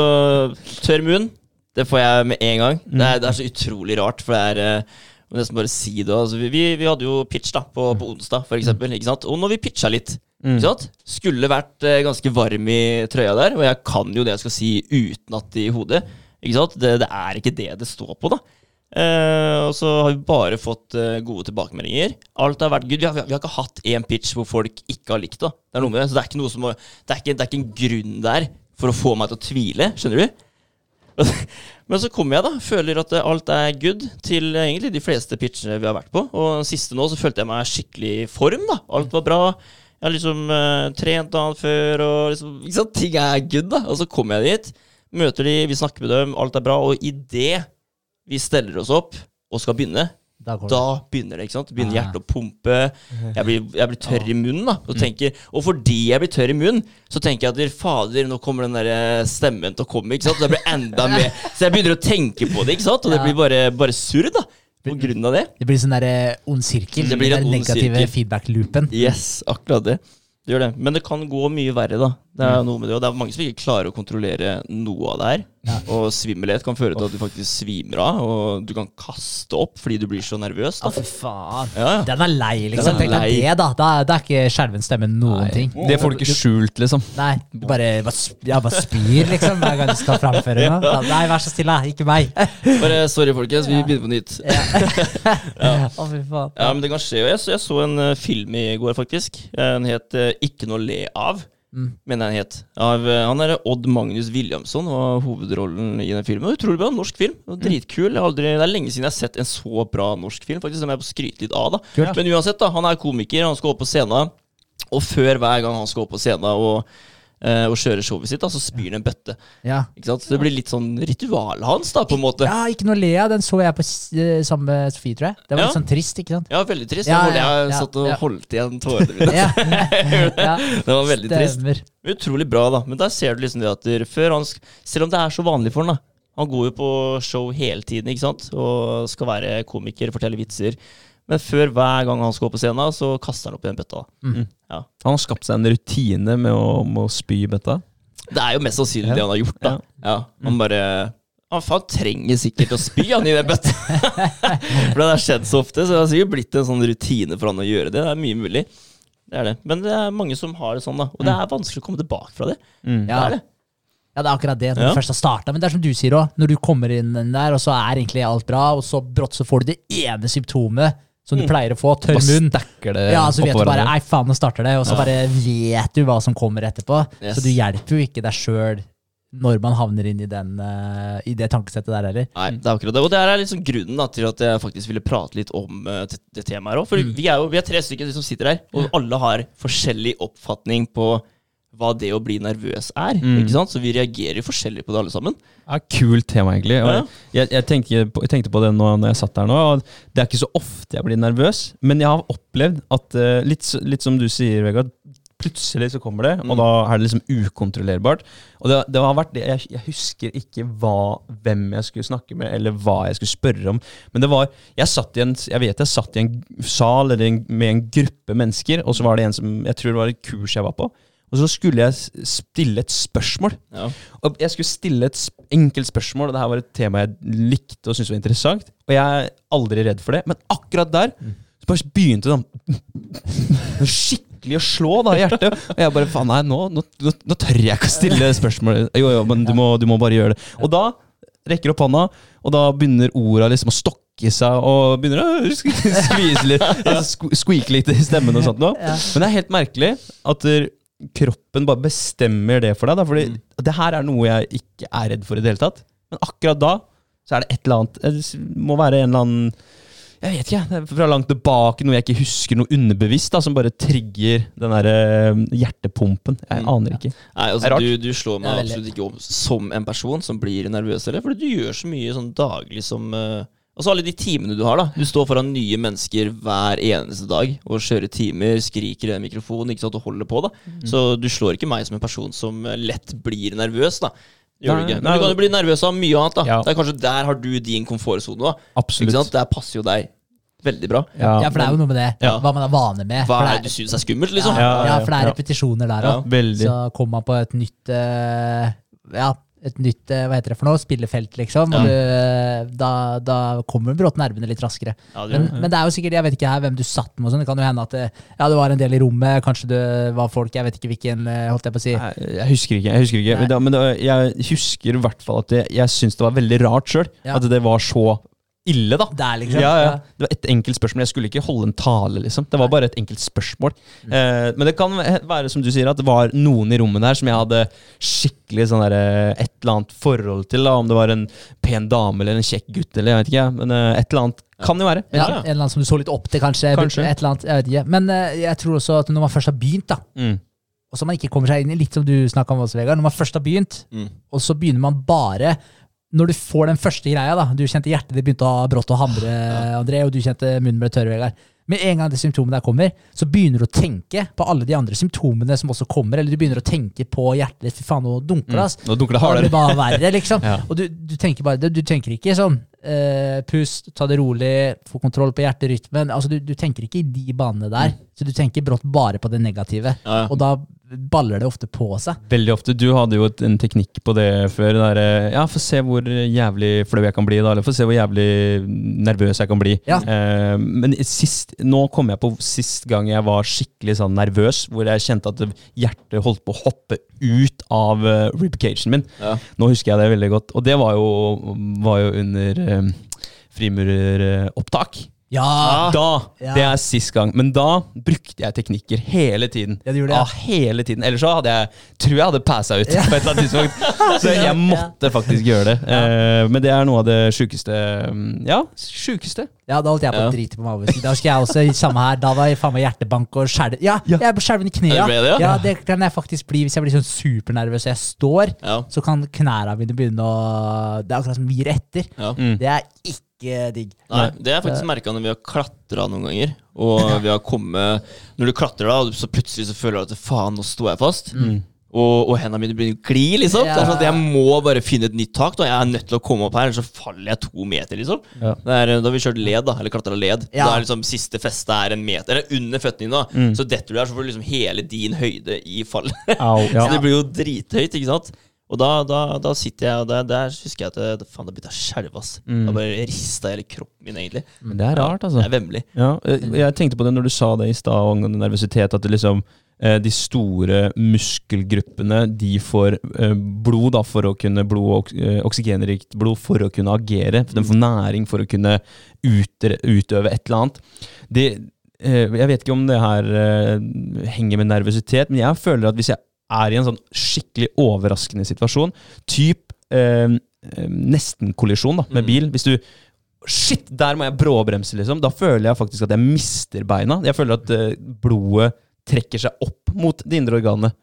tørr munn, det får jeg med en gang. Det er, det er så utrolig rart, for det er eh, nesten bare si det. Altså, vi, vi hadde jo pitch da, på, på onsdag, for eksempel. Ikke sant? Og når vi pitcha litt Mm. Skulle vært eh, ganske varm i trøya der, og jeg kan jo det jeg skal si utenat i hodet. Det, det er ikke det det står på, da. Eh, og så har vi bare fått eh, gode tilbakemeldinger. Alt har vært good. Vi har, vi har ikke hatt én pitch hvor folk ikke har likt det. Det er noe med det. Så det er ikke, noe som, det er ikke, det er ikke en grunn der for å få meg til å tvile. Skjønner du? <laughs> Men så kommer jeg, da. Føler at eh, alt er good til egentlig de fleste pitchene vi har vært på. Og siste nå så følte jeg meg skikkelig i form. da Alt var bra. Jeg har liksom uh, trent annet før, og liksom, ikke sant? ting er good. da Og så kommer jeg dit, møter de, vi snakker med dem, alt er bra. Og idet vi steller oss opp og skal begynne, Da da begynner det. ikke sant? Begynner Ah. hjertet å pumpe. Jeg blir, jeg blir tørr i munnen. da og, tenker, og fordi jeg blir tørr i munnen, så tenker jeg at fader, nå kommer den der eh, stemmen til å komme. ikke sant? Det blir enda <laughs> mer Så jeg begynner å tenke på det, ikke sant? og det blir bare, bare surr da på grunn av det. Det blir sånn der ond sirkel. Det blir en ond negative feedback-loopen. Yes, akkurat det. Det gjør det. Men det kan gå mye verre, da. Det er noe med det, og det er mange som ikke klarer å kontrollere noe av det her. Og svimmelhet kan føre til at du faktisk svimer av, og du kan kaste opp fordi du blir så nervøs. Da. Ja, for faen. Ja, ja. Den er lei, liksom. Den er lei. det, da. Da, da er ikke skjelven stemme noen ting. Det får du ikke skjult, liksom. Nei, du bare, ja, bare spyr, liksom, hver gang du skal framføre noe. Ja, Nei, vær så stille, ikke meg. Bare sorry, folkens, vi begynner på nytt. <laughs> Å, fy faen. Ja, men det kan skje. Jeg så, jeg så en eh, film i går, faktisk. Den het eh, 'Ikke noe å le av'. Mener jeg han het. Av, eh, han er Odd Magnus Williamson var hovedrollen i den filmen. Og Utrolig bra norsk film. Og dritkul. Aldri, det er lenge siden jeg har sett en så bra norsk film. Faktisk, som jeg må skryte litt av da Kult. Men uansett, da, han er komiker, han skal opp på scenen. Og før hver gang han skal opp på scenen og, og kjører showet sitt, da, så spyr han en bøtte. Ja. Ikke sant? Så det blir litt sånn ritualet hans, da, på en måte. ja, ikke noe le av. Den så jeg på eh, sammen med Sofie, tror jeg. Det var Ja. litt sånn trist, ikke sant? Ja, veldig trist. Ja, jeg, ja, jeg satt og holdt igjen tårene mine. <laughs> <laughs> Det var veldig trist. Utrolig bra, da. Men der ser du liksom det at før han Selv om det er så vanlig for han, da. Han går jo på show hele tiden ikke sant? og skal være komiker, fortelle vitser. Men før hver gang han skal opp på scenen, så kaster han opp i den bøtta. Mm. Ja. Han har skapt seg en rutine med å, med å spy i bøtta. Det er jo mest sannsynlig det han har gjort, da. Ja. Ja, Han bare Han faen trenger sikkert å spy han i den bøtta. <laughs> for det har skjedd så ofte, så det har sikkert blitt en sånn rutine for han å gjøre det. Det er mye mulig. Det er det. Men det er mange som har det sånn, da. Og det er vanskelig å komme tilbake fra det. Mm. Det Ja. er det. Ja, det er akkurat det, når Ja. du først har starta. Men det er som du sier òg, når du kommer inn der, og så er egentlig alt bra, og så brått så får du det ene symptomet som du Mm. pleier å få, tørr munn. Ja, så vet du bare ei Nei, faen, nå starter det. Og så bare vet du hva som kommer etterpå. Yes. Så du hjelper jo ikke deg sjøl når man havner inn i, den, uh, i det tankesettet der heller. Nei, det er akkurat det. Og det er liksom grunnen da, til at jeg faktisk ville prate litt om uh, det, det temaet her òg. For vi, er jo, vi er tre stykker som sitter her, og alle har forskjellig oppfatning på hva det å bli nervøs er. Mm. ikke sant? Så vi reagerer jo forskjellig på det, alle sammen. Ja, kult tema, egentlig. Og Ja. jeg, jeg, tenkte på, jeg tenkte på det nå når jeg satt der nå. Og det er ikke så ofte jeg blir nervøs, men jeg har opplevd at eh, litt, litt som du sier, Vegard, plutselig så kommer det, og Mm. da er det liksom ukontrollerbart. Og det, det har vært det, jeg, jeg husker ikke hva, hvem jeg skulle snakke med, eller hva jeg skulle spørre om. Men det var Jeg satt i en Jeg vet jeg satt i en sal eller en, med en gruppe mennesker, og så var det en som Jeg tror det var et kurs jeg var på. Og så skulle jeg stille et spørsmål. Ja. Og jeg skulle stille et enkelt spørsmål, og det her var et tema jeg likte og syntes var interessant. Og jeg er aldri redd for det, men akkurat der så bare begynte det sånn <laughs> skikkelig å slå da i hjertet. Og jeg bare faen nei, nå, nå, nå, tør jeg ikke å stille spørsmål. Jo, jo, men du må, du må bare gjøre det. Og da rekker opp hånda, og da begynner orda liksom å stokke seg, og begynner å <laughs> skvise litt, <laughs> altså, squeake litt i stemmen og sånt noe. Men det er helt merkelig at kroppen bare bestemmer det for deg. Da, fordi det her er noe jeg ikke er redd for i det hele tatt. Men akkurat da så er det et eller annet Det må være en eller annen Jeg vet ikke, det er fra langt tilbake, noe jeg ikke husker, noe underbevisst, da, som bare trigger den der eh, hjertepumpen. Jeg Mm. aner ikke. Nei, Det er altså rart. du, du slår meg absolutt ikke om som en person som blir nervøs, eller? Fordi du gjør så mye sånn daglig som eh, så alle de timene du har, da. Du står foran nye mennesker hver eneste dag og kjører timer, skriker i en mikrofon ikke sant, og holder på. da Mm. Så du slår ikke meg som en person som eh, lett blir nervøs, da. Gjør Nei, du ikke. Men du kan jo bli nervøs av mye annet, da. Ja. Det er kanskje der har du din komfortsone, da. Ikke sant? Der passer jo deg veldig bra. Ja, Ja, for det er jo noe med det. Ja. Hva man er vane med. Hva er det du syns er skummelt, liksom? Ja, Ja, ja, ja, for det er repetisjoner der Ja. òg. Så kommer man på et nytt uh, Ja, et nytt eh, hva heter det for noe, spillefelt, liksom. Og du, da, da kommer brått nervene litt raskere. Ja, det Men, men det er jo sikkert, jeg vet ikke her hvem du satt med, og sånn. det kan jo hende at det, ja, det var en del i rommet, kanskje det var folk, jeg vet ikke hvilken, eh, holdt jeg på å si. Nei, Jeg husker ikke. jeg husker ikke Nei. Men, da, men da, jeg husker i hvert fall at jeg, jeg syns det var veldig rart sjøl. Ja. At det var så ille, da. Det er liksom Ja, ja. Det var et enkelt spørsmål. Jeg skulle ikke holde en tale, liksom. Det var bare et enkelt spørsmål. Mm. Eh, men det kan være, som du sier, at det var noen i rommet der som jeg hadde skikkelig sånn der, eh, et eller annet forhold til. da Om det var en pen dame eller en kjekk gutt, eller jeg vet ikke. Men eh, et eller annet Kan jo være. Ja. En eller annen som du så litt opp til, kanskje. Kanskje. Et eller annet, jeg vet ikke. Men eh, jeg tror også at når man først har begynt, da, Mm. og så man ikke kommer seg inn i, litt som du snakka om også, Vegard, når man først har begynt, Mm. og så begynner man bare når du får den første greia, da, du kjente hjertet ditt begynte å brått å hamre, André, og du kjente munnen ble tørr, Vegard. Med en gang det symptomet der kommer, så begynner du å tenke på alle de andre symptomene som også kommer, eller du begynner å tenke på hjertet ditt. Fy faen, nå dunker det, ass. Nå dunker det Det hardere. bare verre, liksom. <laughs> Ja. Og du, du tenker bare Du, du tenker ikke sånn eh, pust, ta det rolig, få kontroll på hjerterytmen. Altså, du, du tenker ikke i de banene der. Så du tenker brått bare på det negative. Ja. Og da baller det ofte på seg. Veldig ofte. Du hadde jo en teknikk på det før. Der, ja, Få se hvor jævlig flau jeg kan bli, da. Eller få se hvor jævlig nervøs jeg kan bli. Ja. Eh, men sist, nå kom jeg på sist gang jeg var skikkelig sånn nervøs, hvor jeg kjente at hjertet holdt på å hoppe ut av uh, ribcagen min. Ja. Nå husker jeg det veldig godt. Og det var jo, var jo under uh, frimureropptak. Ja! Da! Ja. Det er sist gang. Men da brukte jeg teknikker hele tiden. Ja, du gjorde det, ja. hele tiden. Ellers så hadde jeg tror jeg hadde passa ut på et eller annet tidspunkt. <laughs> Så jeg måtte faktisk gjøre det. Eh, men det er noe av det sjukeste mm, Ja, sjukeste. Ja, da holdt jeg på å Ja. drite på magen. Da skal jeg også samme her. Da var jeg faen meg hjertebank og skjelven. Ja, Ja. jeg er skjelven i knea. Ja, det, ja? ja, det kan jeg faktisk bli hvis jeg blir sånn supernervøs og jeg står. Ja. Så kan knærne mine begynne å Det er akkurat som gir etter. Ja. Mm. Det er ikke digg. Nei, det jeg faktisk merka når vi har klatra noen ganger. Og <laughs> vi har kommet Når du klatrer, da, så plutselig så føler du at faen, nå står jeg fast. Og, og hendene mine begynner å gli, liksom. Er sånn Jeg må bare finne et nytt tak. Da. Jeg er nødt til å komme opp her, ellers så faller jeg to meter, liksom. Ja. Det er, da har vi kjørt led, da. Eller klatra led. Ja. Da er liksom siste feste er en meter Eller under føttene dine. da Så detter du der, så får du liksom hele din høyde i fallet. <laughs> Så det blir jo drithøyt, ikke sant? Og da, da, da sitter jeg, og der, der husker jeg at det, faen, det begynte å skjelve, ass. Da bare rista hele kroppen min, egentlig. Men det er rart, altså. Det er vemmelig. Ja, eh, jeg tenkte på det når du sa det i stad angående nervøsitet, at det liksom eh, de store muskelgruppene de får eh, blod da, for å kunne blod, eh, oksygenrikt blod for å kunne agere. De får næring for å kunne utøve et eller annet. Det, eh, jeg vet ikke om det her eh, henger med nervøsitet, men jeg føler at hvis jeg er i en sånn skikkelig overraskende situasjon, typ eh, eh, nesten-kollisjon med bil Hvis du Shit, der må jeg bråbremse, liksom. Da føler jeg faktisk at jeg mister beina. Jeg føler at eh, blodet trekker seg opp mot det indre organet.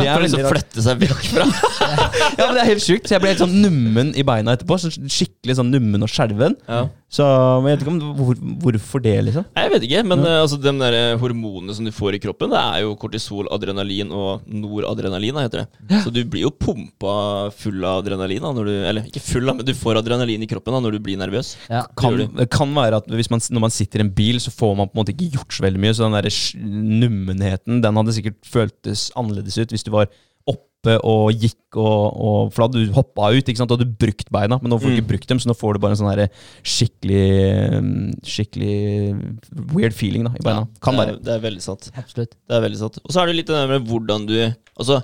Det er får liksom å flette seg vekk fra <laughs> Ja, men Det er helt sjukt. Så jeg ble helt sånn nummen i beina etterpå. Så skikkelig sånn nummen og skjelven. ja. Så men jeg vet ikke om hvor, hvorfor det, liksom. Nei, Jeg vet ikke, men ja. altså, de der eh, hormonene som du får i kroppen, det er jo kortisol, adrenalin og noradrenalin, heter det. Så du blir jo pumpa full av adrenalin da, når du Eller ikke full, av, men du får adrenalin i kroppen da når du blir nervøs. Ja. Kan, Det kan være at man, når man sitter i en bil, så får man på en måte ikke gjort så veldig mye. Så den der nummenheten, den hadde sikkert føltes annerledes ut hvis du var oppe og gikk og, og For da hadde du hoppa ut, ikke sant, og hadde brukt beina. Men nå får du ikke brukt dem, så nå får du bare en sånn her skikkelig Skikkelig weird feeling da, i beina. kan det være. det er veldig sant. Absolutt. Det er veldig sant. Og så er det litt det der med hvordan du Altså,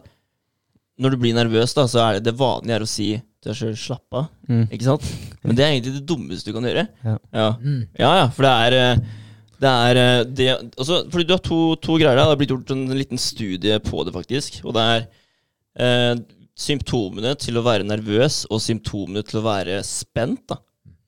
når du blir nervøs, da, så er det det vanlige er å si til deg sjøl 'slapp av'. Mm. Ikke sant? Men det er egentlig det dummeste du kan gjøre. Ja. Ja, Mm. ja, ja for det er eh, det er eh, det, altså, Fordi du har to, to greier der. Det har blitt gjort en liten studie på det, faktisk. Og det er eh, symptomene til å være nervøs og symptomene til å være spent. da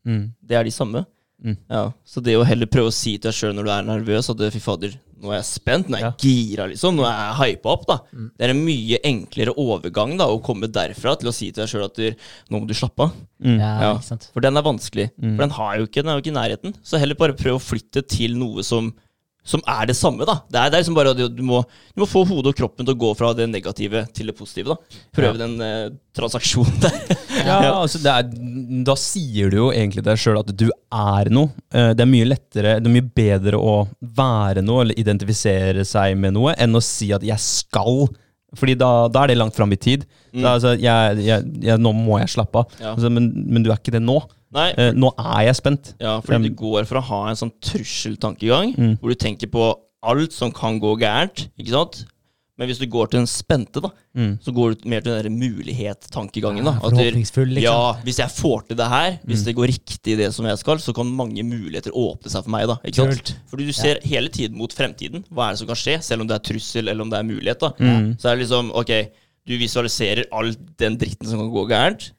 Mm. Det er de samme. Mm. Ja, Så det å heller prøve å si til deg sjøl når du er nervøs at fy fader, nå er jeg spent, nå er jeg gira, liksom, nå er jeg hypa opp, da. Det er en mye enklere overgang da å komme derfra til å si til deg sjøl at du, nå må du slappe av. Mm. Ja, Ja. ikke sant. For den er vanskelig. Mm. For den, har jo ikke, den er jo ikke i nærheten. Så heller bare prøv å flytte til noe som, som er det samme. da Det er, det er liksom bare at du, må, du må få hodet og kroppen til å gå fra det negative til det positive. da Prøve den eh, transaksjonen der. Ja, <laughs> altså det er, Da sier du jo egentlig deg sjøl at du er noe. Eh, Det er mye lettere, det er mye bedre å være noe eller identifisere seg med noe enn å si at 'jeg skal'. Fordi da, da er det langt fram i tid. Mm. Da, altså, jeg, jeg, jeg, nå må jeg slappe av. Ja. Altså, men, men du er ikke det nå. Eh, nå er jeg spent. ja, fordi Um, du går fra å ha en sånn trusseltankegang, Mm. hvor du tenker på alt som kan gå gærent, ikke sant? Men hvis du går til den spente, da, Mm. så går du mer til den mulighet-tankegangen. Ja, liksom. Ja, hvis jeg får til det her, hvis det går riktig det som jeg skal, så kan mange muligheter åpne seg for meg. da ikke sant? Kult. Fordi du ser hele tiden mot fremtiden. Hva er det som kan skje? Selv om det er trussel eller om det er mulighet. da Mm. Så er det liksom, ok, du visualiserer all den dritten som kan gå gærent,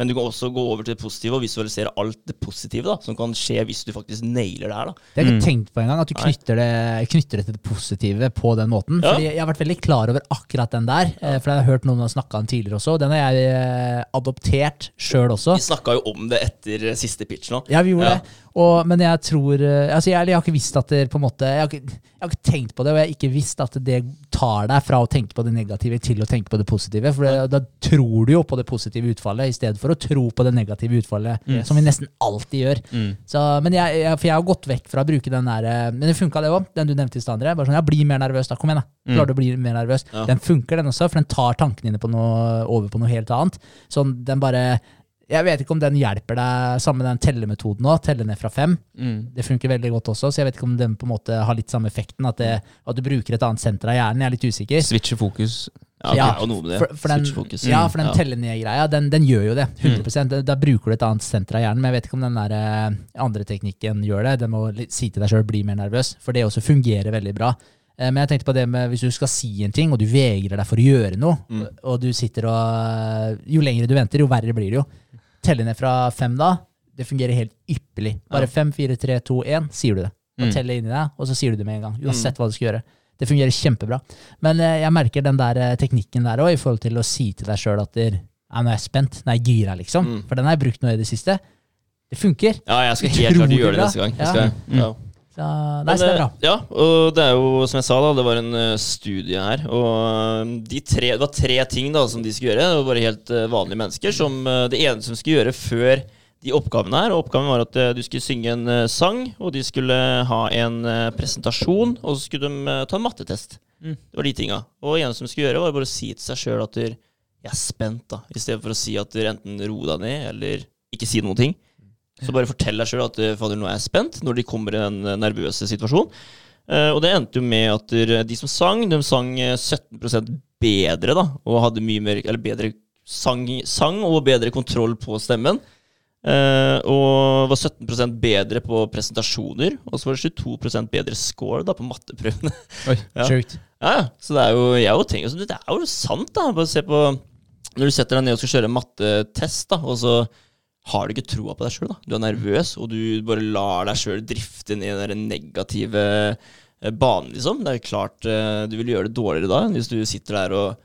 Men du kan også gå over til det positive og visualisere alt det positive da, som kan skje hvis du faktisk nailer det her. da. Det har jeg ikke Mm. tenkt på engang, at du knytter det, knytter det til det positive på den måten. Ja. Fordi Jeg har vært veldig klar over akkurat den der, ja. for jeg har hørt noen snakke om tidligere også. Den har jeg eh, adoptert sjøl også. Vi snakka jo om det etter eh, siste pitch nå. Ja, vi gjorde Ja. det. Og, men jeg tror eh, altså jeg, jeg har ikke visst at det på en måte jeg har, ikke, jeg har ikke tenkt på det, og jeg har ikke visst at det tar deg fra å tenke på det negative til å tenke på det positive. For det, da tror du jo på det positive utfallet, i stedet for å tro på det negative utfallet, som vi nesten alltid gjør. Mm. Så, men jeg, jeg, for jeg har gått vekk fra å bruke den der eh, Men det funka, det òg. Den du nevnte i stad. André. Bare sånn, ja, bli mer nervøs, da. Kom igjen, da. Klarer du å bli mer nervøs? Ja. Den funker, den også, for den tar tankene dine på noe, over på noe helt annet. Sånn, den bare Jeg vet ikke om den hjelper deg sammen med den tellemetoden òg. Telle ned fra fem. Mm. Det funker veldig godt også, så jeg vet ikke om den på en måte har litt samme effekten. At, det, at du bruker et annet senter av hjernen. Jeg er litt usikker. Switche fokus. Ja, okay. Ja, noe med det. For, for den, Switch focus. ja, for den Ja. telle ned-greia, den, den gjør jo det. 100 da, da bruker du et annet senter av hjernen. Men jeg vet ikke om den der eh, andre teknikken gjør det. Den må si til deg sjøl bli mer nervøs. For det også fungerer veldig bra. Eh, Men jeg tenkte på det med hvis du skal si en ting, og du vegrer deg for å gjøre noe, Mm. og du sitter og Jo lenger du venter, jo verre blir det jo. Telle ned fra fem da, det fungerer helt ypperlig. Bare fem, fire, tre, to, én, sier du det. Og Mm. teller inni deg, og så sier du det med en gang. Uansett hva du skal gjøre. Det fungerer kjempebra. Men eh, jeg merker den der eh, teknikken der òg, i forhold til å si til deg sjøl at der, ja, nå er jeg spent, nå er jeg gira, liksom. Mm. For den har jeg brukt nå i det siste. Det funker. Ja, jeg skal helt klart gjøre det neste gang. Ja. Jeg skal, ja. Så, nei, så det er bra. eh, Ja, og det er jo som jeg sa, da, det var en eh, studie her. Og eh, de tre, det var tre ting da som de skulle gjøre. Det var bare helt eh, vanlige mennesker. Som eh, det ene som skulle gjøre før de oppgavene her. Og oppgaven var at eh, du skulle synge en eh, sang, og de skulle ha en eh, presentasjon, og så skulle de eh, ta en mattetest. Mm. Det var de tinga. Og det eneste de skulle gjøre, var bare å si til seg sjøl at du, jeg er spent, da. I stedet for å si at du enten ro deg ned, eller ikke si noen ting. Så bare fortell deg sjøl at eh, fader, nå er jeg spent, når de kommer i den eh, nervøse situasjonen. Uh, og det endte jo med at de som sang, de sang eh, 17% bedre, da. Og hadde mye mer Eller bedre sang, sang og bedre kontroll på stemmen. Eh, og var 17% bedre på presentasjoner. Og så var det 22 bedre score da på matteprøvene. <laughs> ja. Sjukt. Ja, ja. så det er jo Jeg jo tenkt altså, Det er jo sant, da. Bare se på Når du setter deg ned og skal kjøre en mattetest, da, og så har du ikke troa på deg sjøl. Du er nervøs, og du bare lar deg sjøl drifte ned i den negative eh, banen, liksom. Det er jo klart uh, du vil gjøre det dårligere da enn hvis du sitter der og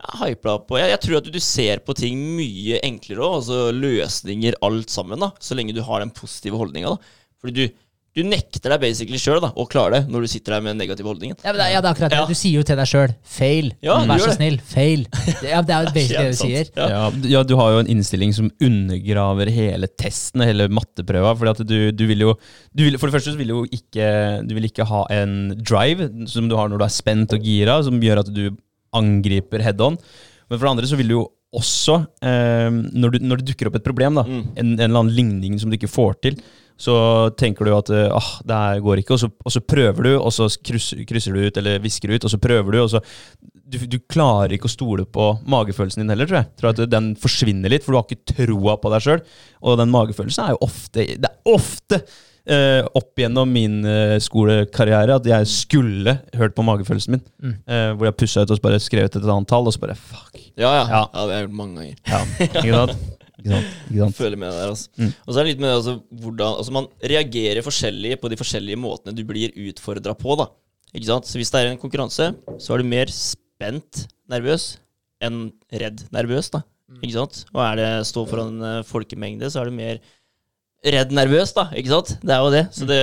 opp. Jeg, jeg tror at du ser på ting mye enklere òg, altså løsninger, alt sammen, da. Så lenge du har den positive holdninga, da. Fordi du, du nekter deg basically sjøl å klare det når du sitter der med den negative holdningen. Ja, men det, ja, det er akkurat det. Ja. Du sier jo til deg sjøl 'fail'. Ja, Vær så det. snill. Fail. Ja, det er jo basically <laughs> det du sier. Ja. Ja, du har jo en innstilling som undergraver hele testen hele matteprøva. Fordi at du, du vil jo du vil, For det første så vil du jo ikke Du vil ikke ha en drive som du har når du er spent og gira, som gjør at du angriper head on. Men for det andre så vil du jo også, eh, når, du, når det dukker opp et problem, da, Mm. en, en eller annen ligning som du ikke får til, så tenker du at ah, det her går ikke, og så, og så prøver du, og så krysser, krysser du ut, eller visker ut, og så prøver du, og så du, du klarer ikke å stole på magefølelsen din heller, tror jeg. tror at den forsvinner litt, for du har ikke troa på deg sjøl. Og den magefølelsen er jo ofte Det er ofte eh, opp gjennom min eh, skolekarriere at jeg skulle hørt på magefølelsen min. Mm. Eh, hvor jeg pussa ut og bare skrevet et annet tall, og så bare fuck. Ja, ja. Ja. ja. det har jeg gjort mange ganger. Ja, ikke sant? Ikke sant? Ikke sant? Føler med der, altså. Mm. Og så er det litt med altså, hvordan altså, Man reagerer forskjellig på de forskjellige måtene du blir utfordra på. da Ikke sant? Så Hvis det er en konkurranse, så er du mer spent nervøs enn redd nervøs. da Ikke sant? Og er det stå foran en eh, folkemengde, så er du mer redd nervøs, da. Ikke sant? Det er jo det. Så det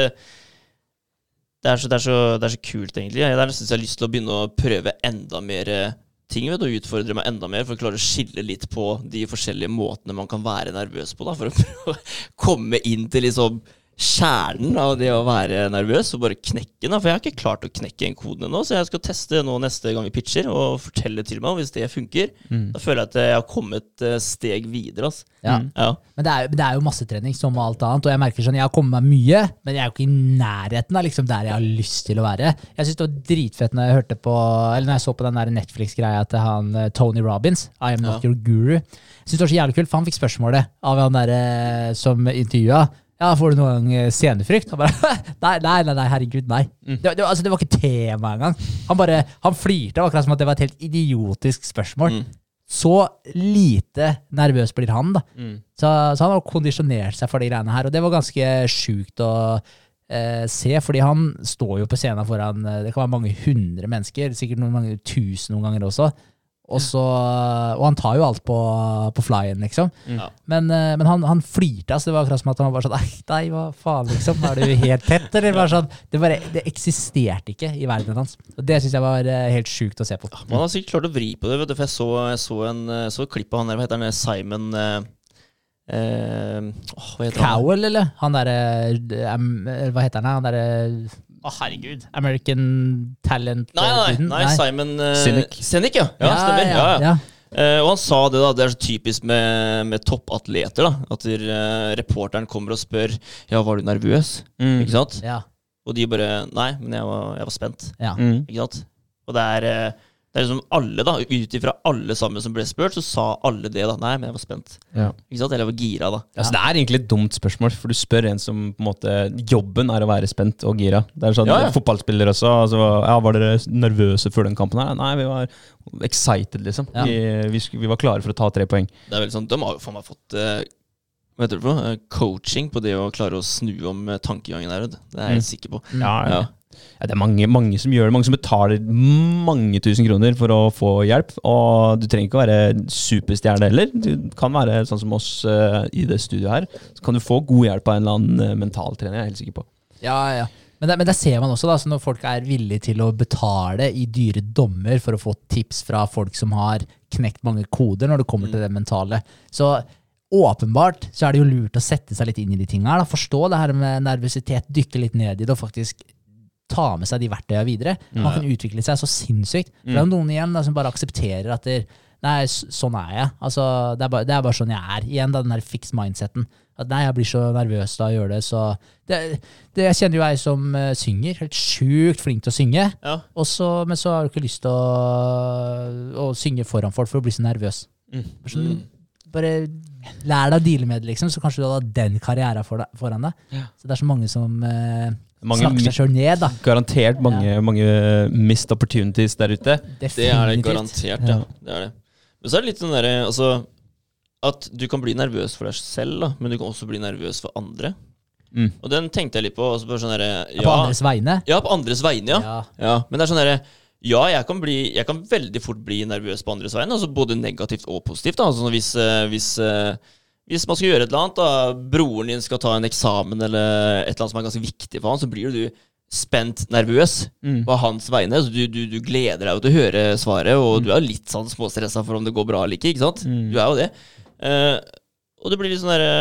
det er, så, det, er så, det er så kult, egentlig. Jeg der synes jeg har lyst til å begynne å prøve enda mer eh, ting. Vet, du, og utfordre meg enda mer for å klare å skille litt på de forskjellige måtene man kan være nervøs på. Da, for å <laughs> komme inn til liksom kjernen av det å være nervøs og bare knekke den. For jeg har ikke klart å knekke en kode ennå, så jeg skal teste nå neste gang vi pitcher og fortelle til meg. Og hvis det funker, Mm. da føler jeg at jeg har kommet steg videre. Altså. Ja. Mm. Ja. Men det er, det er jo massetrening som alt annet, og jeg merker sånn, jeg har kommet meg mye, men jeg er jo ikke i nærheten av liksom der jeg har lyst til å være. Jeg synes det var dritfett når jeg hørte på, eller når jeg så på den der Netflix-greia til han eh, Tony Robbins, I am not Ja. your guru. Jeg synes det var så jævlig kult, for han fikk spørsmålet av han der eh, som intervjua. Ja, får du noen gang eh, scenefrykt? Han bare, <laughs> nei, nei, nei, nei, herregud, nei. Det, det, altså, det var ikke tema engang. Han bare, han flirte, akkurat som at det var et helt idiotisk spørsmål. Mm. Så lite nervøs blir han, da. Mm. Så, så han har kondisjonert seg for de greiene her, og det var ganske sjukt å eh, se, fordi han står jo på scenen foran eh, Det kan være mange hundre mennesker, sikkert noen mange tusen noen ganger også. Og, så, og han tar jo alt på, på flyen, liksom. Ja. Men, eh, men han, han flirte. Altså, det var akkurat som at han var bare sånn Nei, nei, hva faen, liksom? Er du helt tett, eller? Bare sånn, det, bare, det eksisterte ikke i verden hans. Og det syns jeg var eh, helt sjukt å se på. Man har sikkert klart å vri på det. Vet du, for jeg så, jeg så, en, eh, så et klipp av han der, hva heter han, Simon eh, eh, Hva heter han? Cowell, eller? Han derre eh, Hva heter han? Han derre Å, herregud. American Talent Nei, nei, nei, nei, Simon uh, Sinek. Sinek, ja. ja, stemmer. Ja, ja. ja. uh, og han sa det, da. Det er så typisk med, med toppatleter. da At der, uh, reporteren kommer og spør Ja, var du nervøs. Mm. Ikke sant? ja. Og de bare Nei, men jeg var, jeg var spent. ja. Mm. Ikke sant? Og det er, eh, det er liksom alle, da. Ut ifra alle sammen som ble spurt, så sa alle det, da. Nei, men jeg var spent. Ja. Ikke sant? Eller jeg var gira, da. Ja, så Det er egentlig et dumt spørsmål, for du spør en som på en måte Jobben er å være spent og gira. Det er sånn Ja, ja. Fotballspillere også. Altså, ja, var dere nervøse før den kampen? her? Nei, vi var excited, liksom. Ja. Vi, vi, vi var klare for å ta tre poeng. Det er veldig sånn, De har jo faen meg fått uh, hva heter det for noe? Eh, coaching på det å klare å snu om eh, tankegangen vet. Det er jeg helt sikker på. Ja, Ja. Ja, det er mange, mange som gjør det. Mange som betaler mange tusen kroner for å få hjelp. Og du trenger ikke å være superstjerne heller. Du kan være sånn som oss uh, i det studioet her. Så kan du få god hjelp av en eller annen uh, mentaltrener. Jeg er helt sikker på. Ja, ja. Men, det, men der ser man også, da, så når folk er villige til å betale i dyre dommer for å få tips fra folk som har knekt mange koder når det kommer til det mentale. Så åpenbart så er det jo lurt å sette seg litt inn i de tinga her. da, Forstå det her med nervøsitet, dykke litt ned i det og faktisk ta med seg de verktøyene videre. Man kan utvikle seg så sinnssykt. For det er noen igjen da, som bare aksepterer at det, Nei, sånn er jeg. Altså, det, er bare, det er bare sånn jeg er. Igjen da, den der fixed mindseten. At nei, jeg blir så nervøs da jeg gjør det, så det, det, Jeg kjenner jo ei som uh, synger. Helt sjukt flink til å synge. Ja. Også, men så har du ikke lyst til å, å synge foran folk for å bli så nervøs. Bare, sånn, bare lær deg å deale med det, liksom, så kanskje du har den karrieren for deg, foran deg. Ja. Så det er så mange som eh, Mange snakker seg sjøl ned, da. Garantert mange, mange missed opportunities der ute. Det er det garantert, ja. Det er det. Men så er det litt sånn derre altså, At du kan bli nervøs for deg selv, da, men du kan også bli nervøs for andre. Mm. Og den tenkte jeg litt på. Altså sånn ja, På andres vegne. ja, på andres vegne, ja. Ja. ja. Men det er sånn derre ja, jeg kan, bli, jeg kan veldig fort bli nervøs på andres vegne, altså både negativt og positivt. Da. Altså hvis, eh, hvis, eh, hvis man skal gjøre et eller annet, da, broren din skal ta en eksamen eller et eller annet som er ganske viktig for han, så blir du spent nervøs Mm. på hans vegne. Så du, du, du gleder deg jo til å høre svaret, og du er litt sånn småstressa for om det går bra eller ikke. ikke sant? Mm. Du er jo det. Eh, og det blir litt sånn derre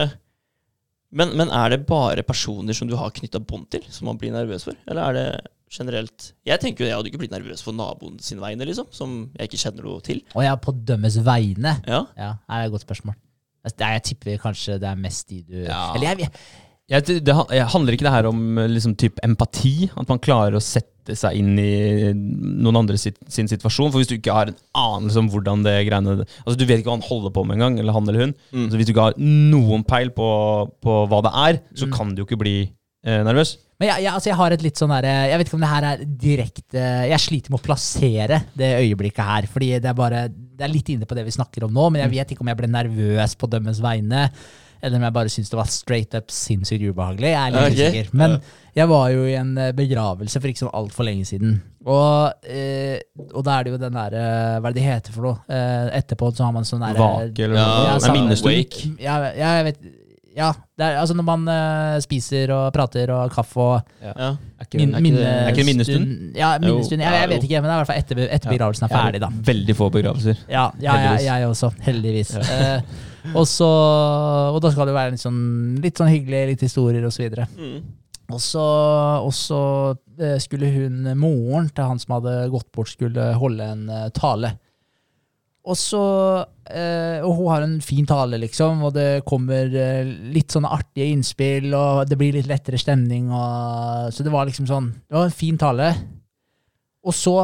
men, men er det bare personer som du har knytta bånd til, som man blir nervøs for? Eller er det generelt Jeg tenker jo jeg hadde ikke blitt nervøs for naboen sin vegne, liksom, som jeg ikke kjenner noe til. Og ja, på dømmes vegne. Ja, Ja, det er et godt spørsmål. Altså, Jeg tipper kanskje det er mest de du Ja. Eller jeg, jeg, Jeg, det, jeg, handler ikke det her om eh, liksom, typ empati? At man klarer å sette seg inn i noen andre sitt, sin situasjon? For hvis du ikke har en anelse om hvordan det greiene Altså Du vet ikke hva han holder på med engang, eller han eller hun. Mm. Så Hvis du ikke har noen peil på, på hva det er, så kan det jo ikke bli nervøs. Men jeg, jeg, altså jeg har et litt sånn der, Jeg vet ikke om det her er direkte Jeg sliter med å plassere det øyeblikket her. Fordi det er bare Det er litt inne på det vi snakker om nå, men jeg vet ikke om jeg ble nervøs på dømmens vegne. Eller om jeg bare syntes det var straight up sinnssykt ubehagelig. Jeg er litt okay. usikker. Men jeg var jo i en eh, begravelse for ikke så altfor lenge siden. Og, eh, og da er det jo den derre Hva er det det heter for noe? Eh, etterpå så har man sånn derre Vake eller noe. ja, ja. Ja, ja, jeg vet Ja, det er, altså når man uh, spiser og prater og kaffe og ja. Er ikke, min, er ikke, det, er ikke det minnestund? Ja, minnestund. Jeg, jeg vet ikke, men det er i hvert fall etter, etter begravelsen er ferdig, da. Veldig få begravelser. Ja, ja jeg, jeg også. Heldigvis. uh, og, så, og da skal det jo være litt sånn, litt sånn hyggelig, litt historier osv. Og, Mm. og så, og så eh, skulle hun, moren til han som hadde gått bort, skulle holde en tale. Og så eh, Og hun har en fin tale, liksom, og det kommer eh, litt sånne artige innspill, og det blir litt lettere stemning, og Så det var liksom sånn Det var en fin tale. Og så,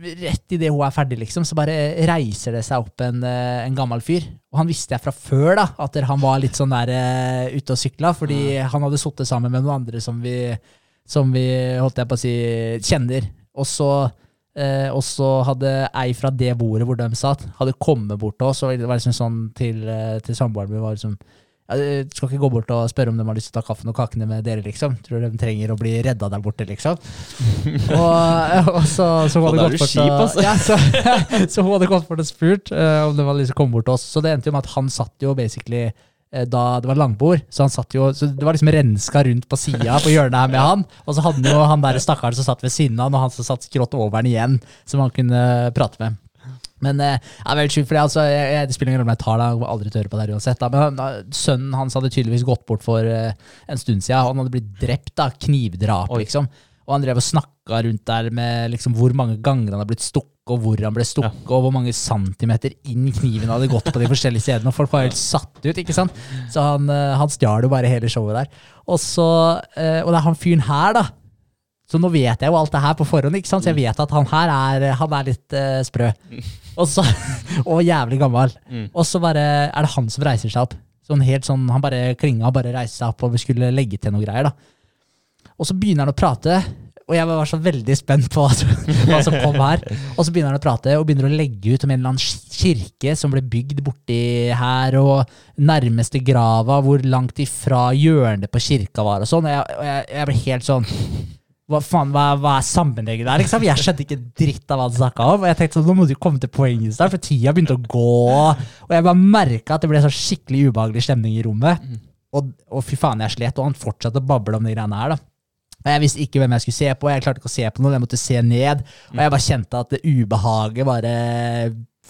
rett idet hun er ferdig, liksom, så bare reiser det seg opp en, eh, en gammel fyr. Og han visste jeg fra før, da, at han var litt sånn der eh, ute og sykla, fordi han hadde sittet sammen med noen andre som vi, som vi holdt jeg på å si, kjenner. Og så Eh, og så hadde ei fra det bordet hvor de satt, hadde kommet bort til oss, og det var liksom sånn til, eh, til samboeren min var liksom ja, du skal ikke gå bort og spørre om de har lyst til å ta kaffen og kakene med dere, liksom. Tror de trenger å bli redda der borte, liksom. <laughs> og, og så, så hun hadde gått bort kjip, altså. <laughs> ja, så, <laughs> så hun hadde gått bort og spurt eh, om de hadde lyst til å komme bort til oss. Så det endte jo med at han satt jo basically eh, da det var langbord, så han satt jo, så det var liksom renska rundt på sida på hjørnet her med han. Og så hadde han jo han der stakkaren som satt ved siden av han, og han som satt skrått over han igjen, som han kunne prate med. Men eh, det er veldig sjuk, for altså, jeg, jeg, det spiller ingen rolle om jeg tar det, jeg kommer aldri til å høre på det her uansett. Da. Men da, sønnen hans hadde tydeligvis gått bort for eh, en stund siden. Han hadde blitt drept, da, knivdrap, Oi. liksom. Og han drev og snakka rundt der med liksom, hvor mange ganger han har blitt stukket, og hvor han ble stukket, og hvor mange centimeter inn kniven hadde gått på de forskjellige stedene. Og folk var helt satt ut, ikke sant. Så han, eh, han stjal jo bare hele showet der. Og så, eh, og det er han fyren her, da. Så nå vet jeg jo alt det her på forhånd, ikke sant? så jeg vet at han her er, han er litt uh, sprø. Og, så, <laughs> og jævlig gammel. Og så bare er det han som reiser seg opp. Sånn helt sånn, Han bare klinga bare reiste seg opp og vi skulle legge til noe greier. da. Og så begynner han å prate, og jeg var så veldig spent på hva som, <laughs> hva som kom her. Og så begynner han å prate og begynner å legge ut om en eller annen kirke som ble bygd borti her, og nærmeste grava, hvor langt ifra hjørnet på kirka var, og sånn. Og jeg, jeg, jeg ble helt sånn hva faen, hva, hva er sammenhengen der? Liksom? Jeg skjønte ikke dritt av hva han snakka om. Og jeg tenkte sånn, nå må du komme til poenget snart, for tida begynte å gå. Og jeg bare merka at det ble sånn skikkelig ubehagelig stemning i rommet. Og, og fy faen, jeg slet, og han fortsatte å bable om de greiene her. da. Og Jeg visste ikke hvem jeg skulle se på, jeg klarte ikke å se på noe, jeg måtte se ned. Og jeg bare kjente at det ubehaget bare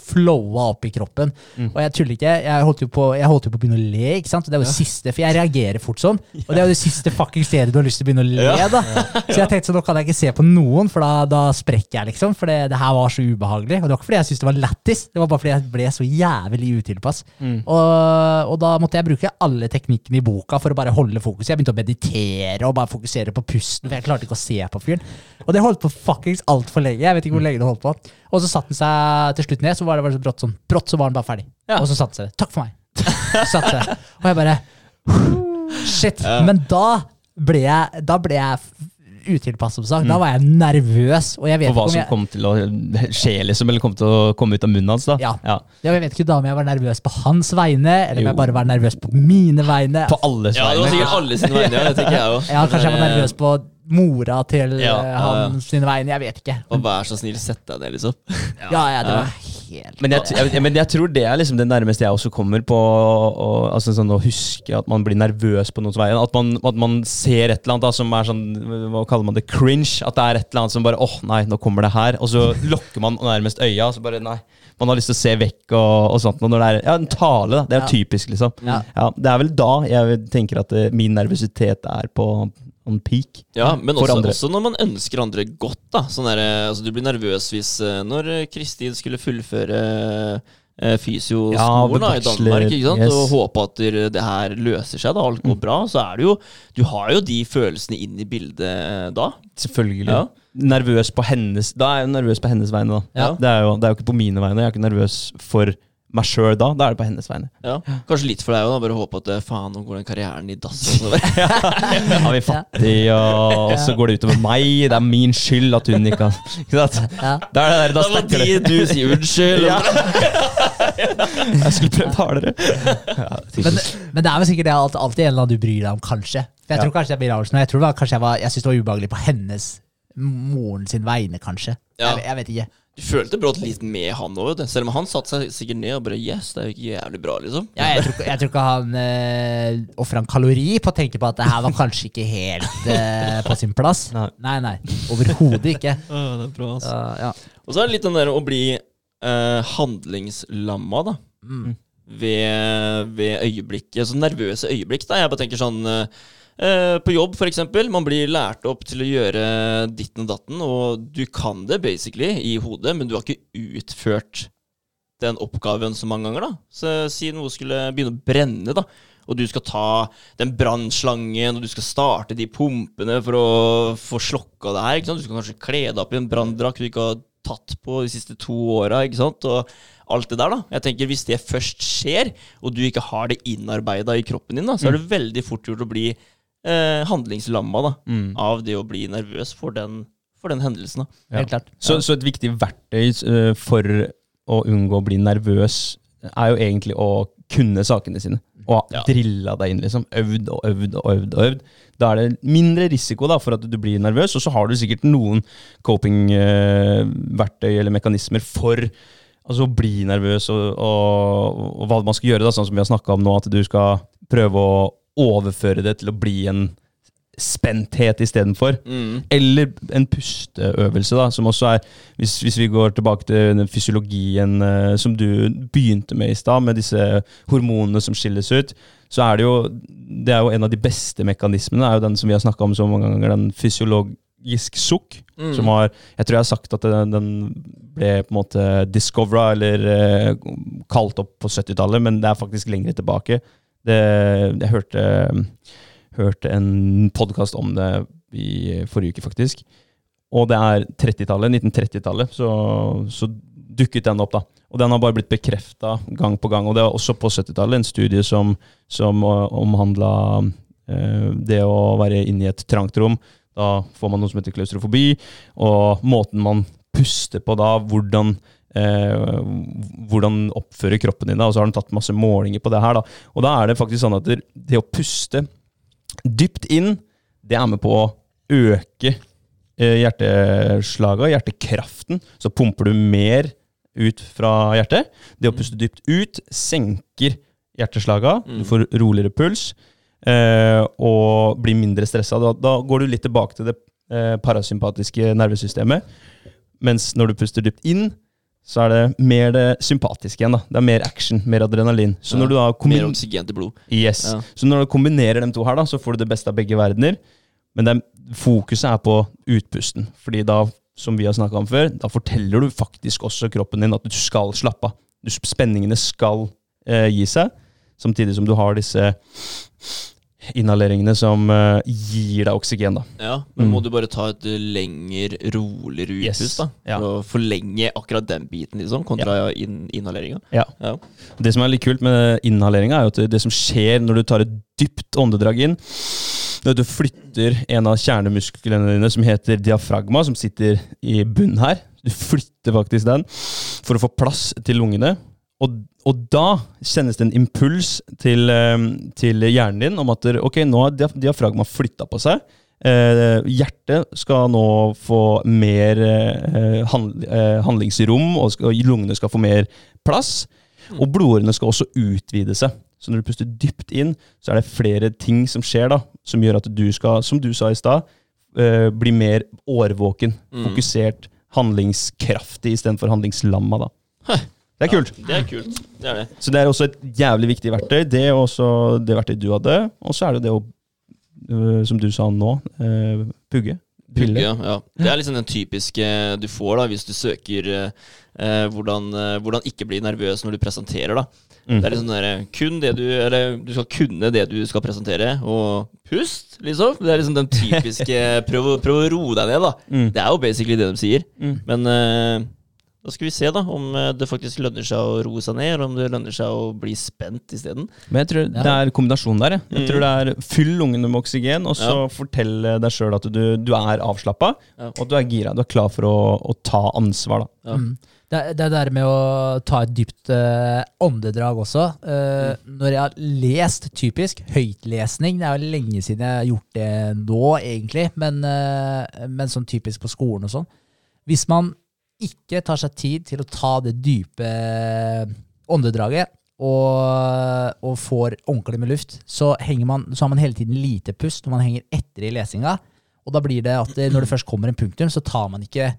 flowa opp i kroppen. Og jeg tuller ikke, jeg holdt, jo på, jeg holdt jo på å begynne å le, ikke sant? Og det er jo det siste, for jeg reagerer fort sånn. <laughs> Og det er jo det siste fucking stedet du har lyst til å begynne å le, da. Så jeg tenkte sånn, nå kan jeg ikke se på noen, for da, da sprekker jeg, liksom. For det, det her var så ubehagelig. Og det var ikke fordi jeg syntes det var lættis, det var bare fordi jeg ble så jævlig utilpass. Og, og da måtte jeg bruke alle teknikkene i boka for å bare holde fokus. Jeg begynte å meditere og bare fokusere på pusten, for jeg klarte ikke å se på fyren. Og det holdt på fuckings altfor lenge. Jeg vet ikke hvor lenge det holdt på. Og så satte han seg til slutt ned, så var det bare så brått sånn. Brått så var han bare ferdig. Ja. Og så satte han seg. Takk for meg. <laughs> Satte seg. Og jeg bare Shit. Men da ble jeg, da ble jeg utilpass, som sagt. Da var jeg nervøs. Og jeg vet For hva ikke om som kom til å skje, liksom, eller kom til å komme ut av munnen hans. da. Ja. Ja. jeg vet ikke da om jeg var nervøs på hans vegne, eller om Jo. jeg bare var nervøs på mine vegne. På alles vegne. Ja, det var sikkert alle sine vegne, ja, det tenker jeg òg. Ja, kanskje jeg var nervøs på mora til Ja, eh, ja, ja. han sine vegne. Jeg vet ikke. Og vær så snill, sett deg ned, liksom. <laughs> Ja, ja, det var helt Men jeg, jeg, men jeg tror det er liksom det nærmeste jeg også kommer på å, altså sånn å huske at man blir nervøs på noens vegne. At man, at man ser et eller annet da, som er sånn Hva kaller man det? Cringe. At det er et eller annet som bare åh, nei, nå kommer det her. Og så lokker man nærmest øya, og så bare nei. Man har lyst til å se vekk og, og sånt. Og når det er ja, en tale, da. Det er typisk, liksom. Ja. Ja, det er vel da jeg tenker at eh, min nervøsitet er på on peak. Ja, men også, også når man ønsker andre godt. da sånn der, eh, altså, Du blir nervøs hvis eh, Når eh, Kristin skulle fullføre fysioskolen Ja, da, i Danmark, ikke sant? yes. og håpe at det her løser seg, da alt går bra, så er det jo Du har jo de følelsene inn i bildet da. Selvfølgelig. Ja. Nervøs på hennes Da er jeg nervøs på hennes vegne, da. Ja. Det, er jo, det er jo ikke på mine vegne. Jeg er ikke nervøs for meg sjøl da. Da er det på hennes vegne. Ja. Kanskje litt for deg òg, bare håpe at eh, faen, nå går den karrieren i dass. <laughs> ja, vi Er fattige, og, og så går det utover meg. Det er min skyld at hun ikke har Ikke sant? Ja. Da er det der, da snakker de du sier unnskyld. Ja. Jeg skulle prøvd hardere. Ja, Men, men det er vel sikkert det alt, alltid en eller annen du bryr deg om, kanskje. For jeg Ja. tror kanskje jeg blir og jeg tror det var, kanskje jeg, var, jeg synes det var ubehagelig på hennes moren sin vegne, kanskje. Ja. Jeg, jeg vet ikke. Du følte brått litt med han òg, selv om han satte seg sikkert ned og bare Yes, det er jo ikke jævlig bra, liksom. Ja, jeg, tror, jeg tror ikke han uh, ofra en kalori på å tenke på at det her var kanskje ikke helt eh, på sin plass. Nei. Nei, nei. Overhodet ikke. <laughs> det er bra, Så, ja. Og så er det litt den der å bli eh, handlingslamma, da. Mm. Ved, ved øyeblikket. Så nervøse øyeblikk, da. Jeg bare tenker sånn eh, eh, På jobb, eksempel. Man blir lært opp til å gjøre ditten og datten, og du kan det basically i hodet, men du har ikke utført den oppgaven så mange ganger, da. Så si noe skulle begynne å brenne, da. Og du skal ta den brannslangen, og du skal starte de pumpene for å få slokka det her. ikke sant? Du skal kanskje kle deg opp i en branndrakt du ikke har tatt på de siste to åra. ikke sant? Og alt det der, da. Jeg tenker Hvis det først skjer, og du ikke har det innarbeida i kroppen din, da, så er det veldig fort gjort å bli eh, handlingslamma da, Mm. av det å bli nervøs for den for den hendelsen. da. Ja. Helt klart. Så, så et viktig verktøy uh, for å unngå å bli nervøs, er jo egentlig å kunne sakene sine. Og Ja. drilla deg inn, liksom. Øvd og øvd og øvd. og øvd. Da er det mindre risiko da, for at du blir nervøs, og så har du sikkert noen coping-verktøy eller mekanismer for altså, å bli nervøs, og, og, og hva man skal gjøre, da, sånn som vi har snakka om nå, at du skal prøve å overføre det til å bli en spenthet istedenfor. Mm. Eller en pusteøvelse, da, som også er Hvis, hvis vi går tilbake til den fysiologien uh, som du begynte med i stad, med disse hormonene som skilles ut, så er det jo Det er jo en av de beste mekanismene, er jo den som vi har snakka om så mange ganger, den fysiologisk sukk. Mm. Som har Jeg tror jeg har sagt at den, den ble på en måte discovera, eller uh, kalt opp på 70-tallet, men det er faktisk lenger tilbake. Det, jeg hørte hørte en podkast om det i forrige uke, faktisk. Og det er 30-tallet, 1930-tallet, så, så dukket den opp, da. Og den har bare blitt bekrefta gang på gang. Og det er også på 70-tallet en studie som, som omhandla eh, det å være inne i et trangt rom. Da får man noe som heter klaustrofobi, og måten man puster på da, hvordan Eh, hvordan oppfører kroppen din da, og så har den tatt masse målinger på det her. da, Og da er det faktisk sånn at det, det å puste dypt inn, det er med på å øke eh, hjerteslaget og hjertekraften. Så pumper du mer ut fra hjertet. Det å puste dypt ut senker hjerteslaget. Du får roligere puls eh, og blir mindre stressa. Da, da går du litt tilbake til det eh, parasympatiske nervesystemet. Mens når du puster dypt inn, så er det mer det sympatiske igjen. da. Det er mer action, mer adrenalin. Så Ja, når du da Mer oksygen til blod. Yes. Ja. Så når du kombinerer de to her, da, så får du det beste av begge verdener. Men det fokuset er på utpusten. Fordi da, som vi har snakka om før, da forteller du faktisk også kroppen din at du skal slappe av. Spenningene skal eh, gi seg, samtidig som du har disse inhaleringene som uh, gir deg oksygen. da. Ja, Men Mm. må du bare ta et lengre, roligere Yes. utpust da? Ja. For å forlenge akkurat den biten, liksom, kontra inn, inhaleringa? Ja. Ja. Det som er litt kult med inhaleringa, er jo at det, som skjer når du tar et dypt åndedrag inn er Du flytter en av kjernemusklene dine som heter diafragma, som sitter i bunnen her. Du flytter faktisk den for å få plass til lungene. Og, og da sendes det en impuls til, eh, til hjernen din om at ok, nå har diaf- diafragma flytta på seg. Eh, hjertet skal nå få mer eh, hand, eh, handlingsrom, og, skal, og lungene skal få mer plass. Og blodårene skal også utvide seg. Så når du puster dypt inn, så er det flere ting som skjer, da, som gjør at du skal, som du sa i stad, eh, bli mer årvåken, Mm. fokusert, handlingskraftig istedenfor handlingslamma. da. Det er kult. Ja, det er kult. Det er det. Så det er også et jævlig viktig verktøy. Det er også det verktøyet du hadde. Og så er det det å, øh, som du sa nå, øh, pugge. Pugge, ja. Det er liksom den typiske du får da hvis du søker eh, eh, hvordan, eh, hvordan ikke bli nervøs når du presenterer. da Mm. Det er liksom der, kun det du Eller du skal kunne det du skal presentere, og pust, liksom. Det er liksom den typiske <laughs> prøv, prøv å roe deg ned, da. Mm. Det er jo basically det de sier. Mm. Men eh, da skal vi se da om eh, det faktisk lønner seg å roe seg ned, eller om det lønner seg å bli spent isteden. Men jeg tror Ja. det er kombinasjonen der. Jeg, jeg Mm. tror det er Fyll lungene med oksygen, og så Ja. fortell deg sjøl at du, du er avslappa, Ja. og at du er gira. Du er klar for å, å ta ansvar. da. Ja. Mm. Det, det der med å ta et dypt uh, åndedrag også. eh, Når jeg har lest typisk høytlesning, det er jo lenge siden jeg har gjort det nå, egentlig, men, uh, men sånn typisk på skolen og sånn. Hvis man ikke tar seg tid til å ta det dype åndedraget og, og får ordentlig med luft, så, man, så har man hele tiden lite pust når man henger etter i lesinga. Og da blir det at det, når det først kommer en punktum, så tar man ikke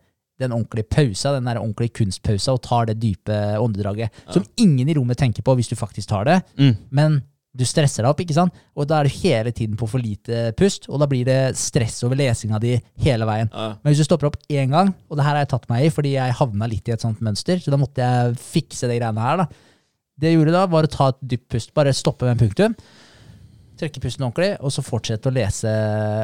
den ordentlige pausa, den der ordentlige kunstpausa, og tar det dype åndedraget. Som ingen i rommet tenker på hvis du faktisk tar det, Mm. men du stresser deg opp, ikke sant? Og da er du hele tiden på for lite pust, og da blir det stress over lesinga di hele veien. Ja. Men hvis du stopper opp én gang, og det her har jeg tatt meg i fordi jeg havna litt i et sånt mønster, så da måtte jeg fikse de greiene her, da. Det jeg gjorde da, var å ta et dypt pust, bare stoppe med en punktum. Trekke pusten ordentlig, og så fortsette å lese.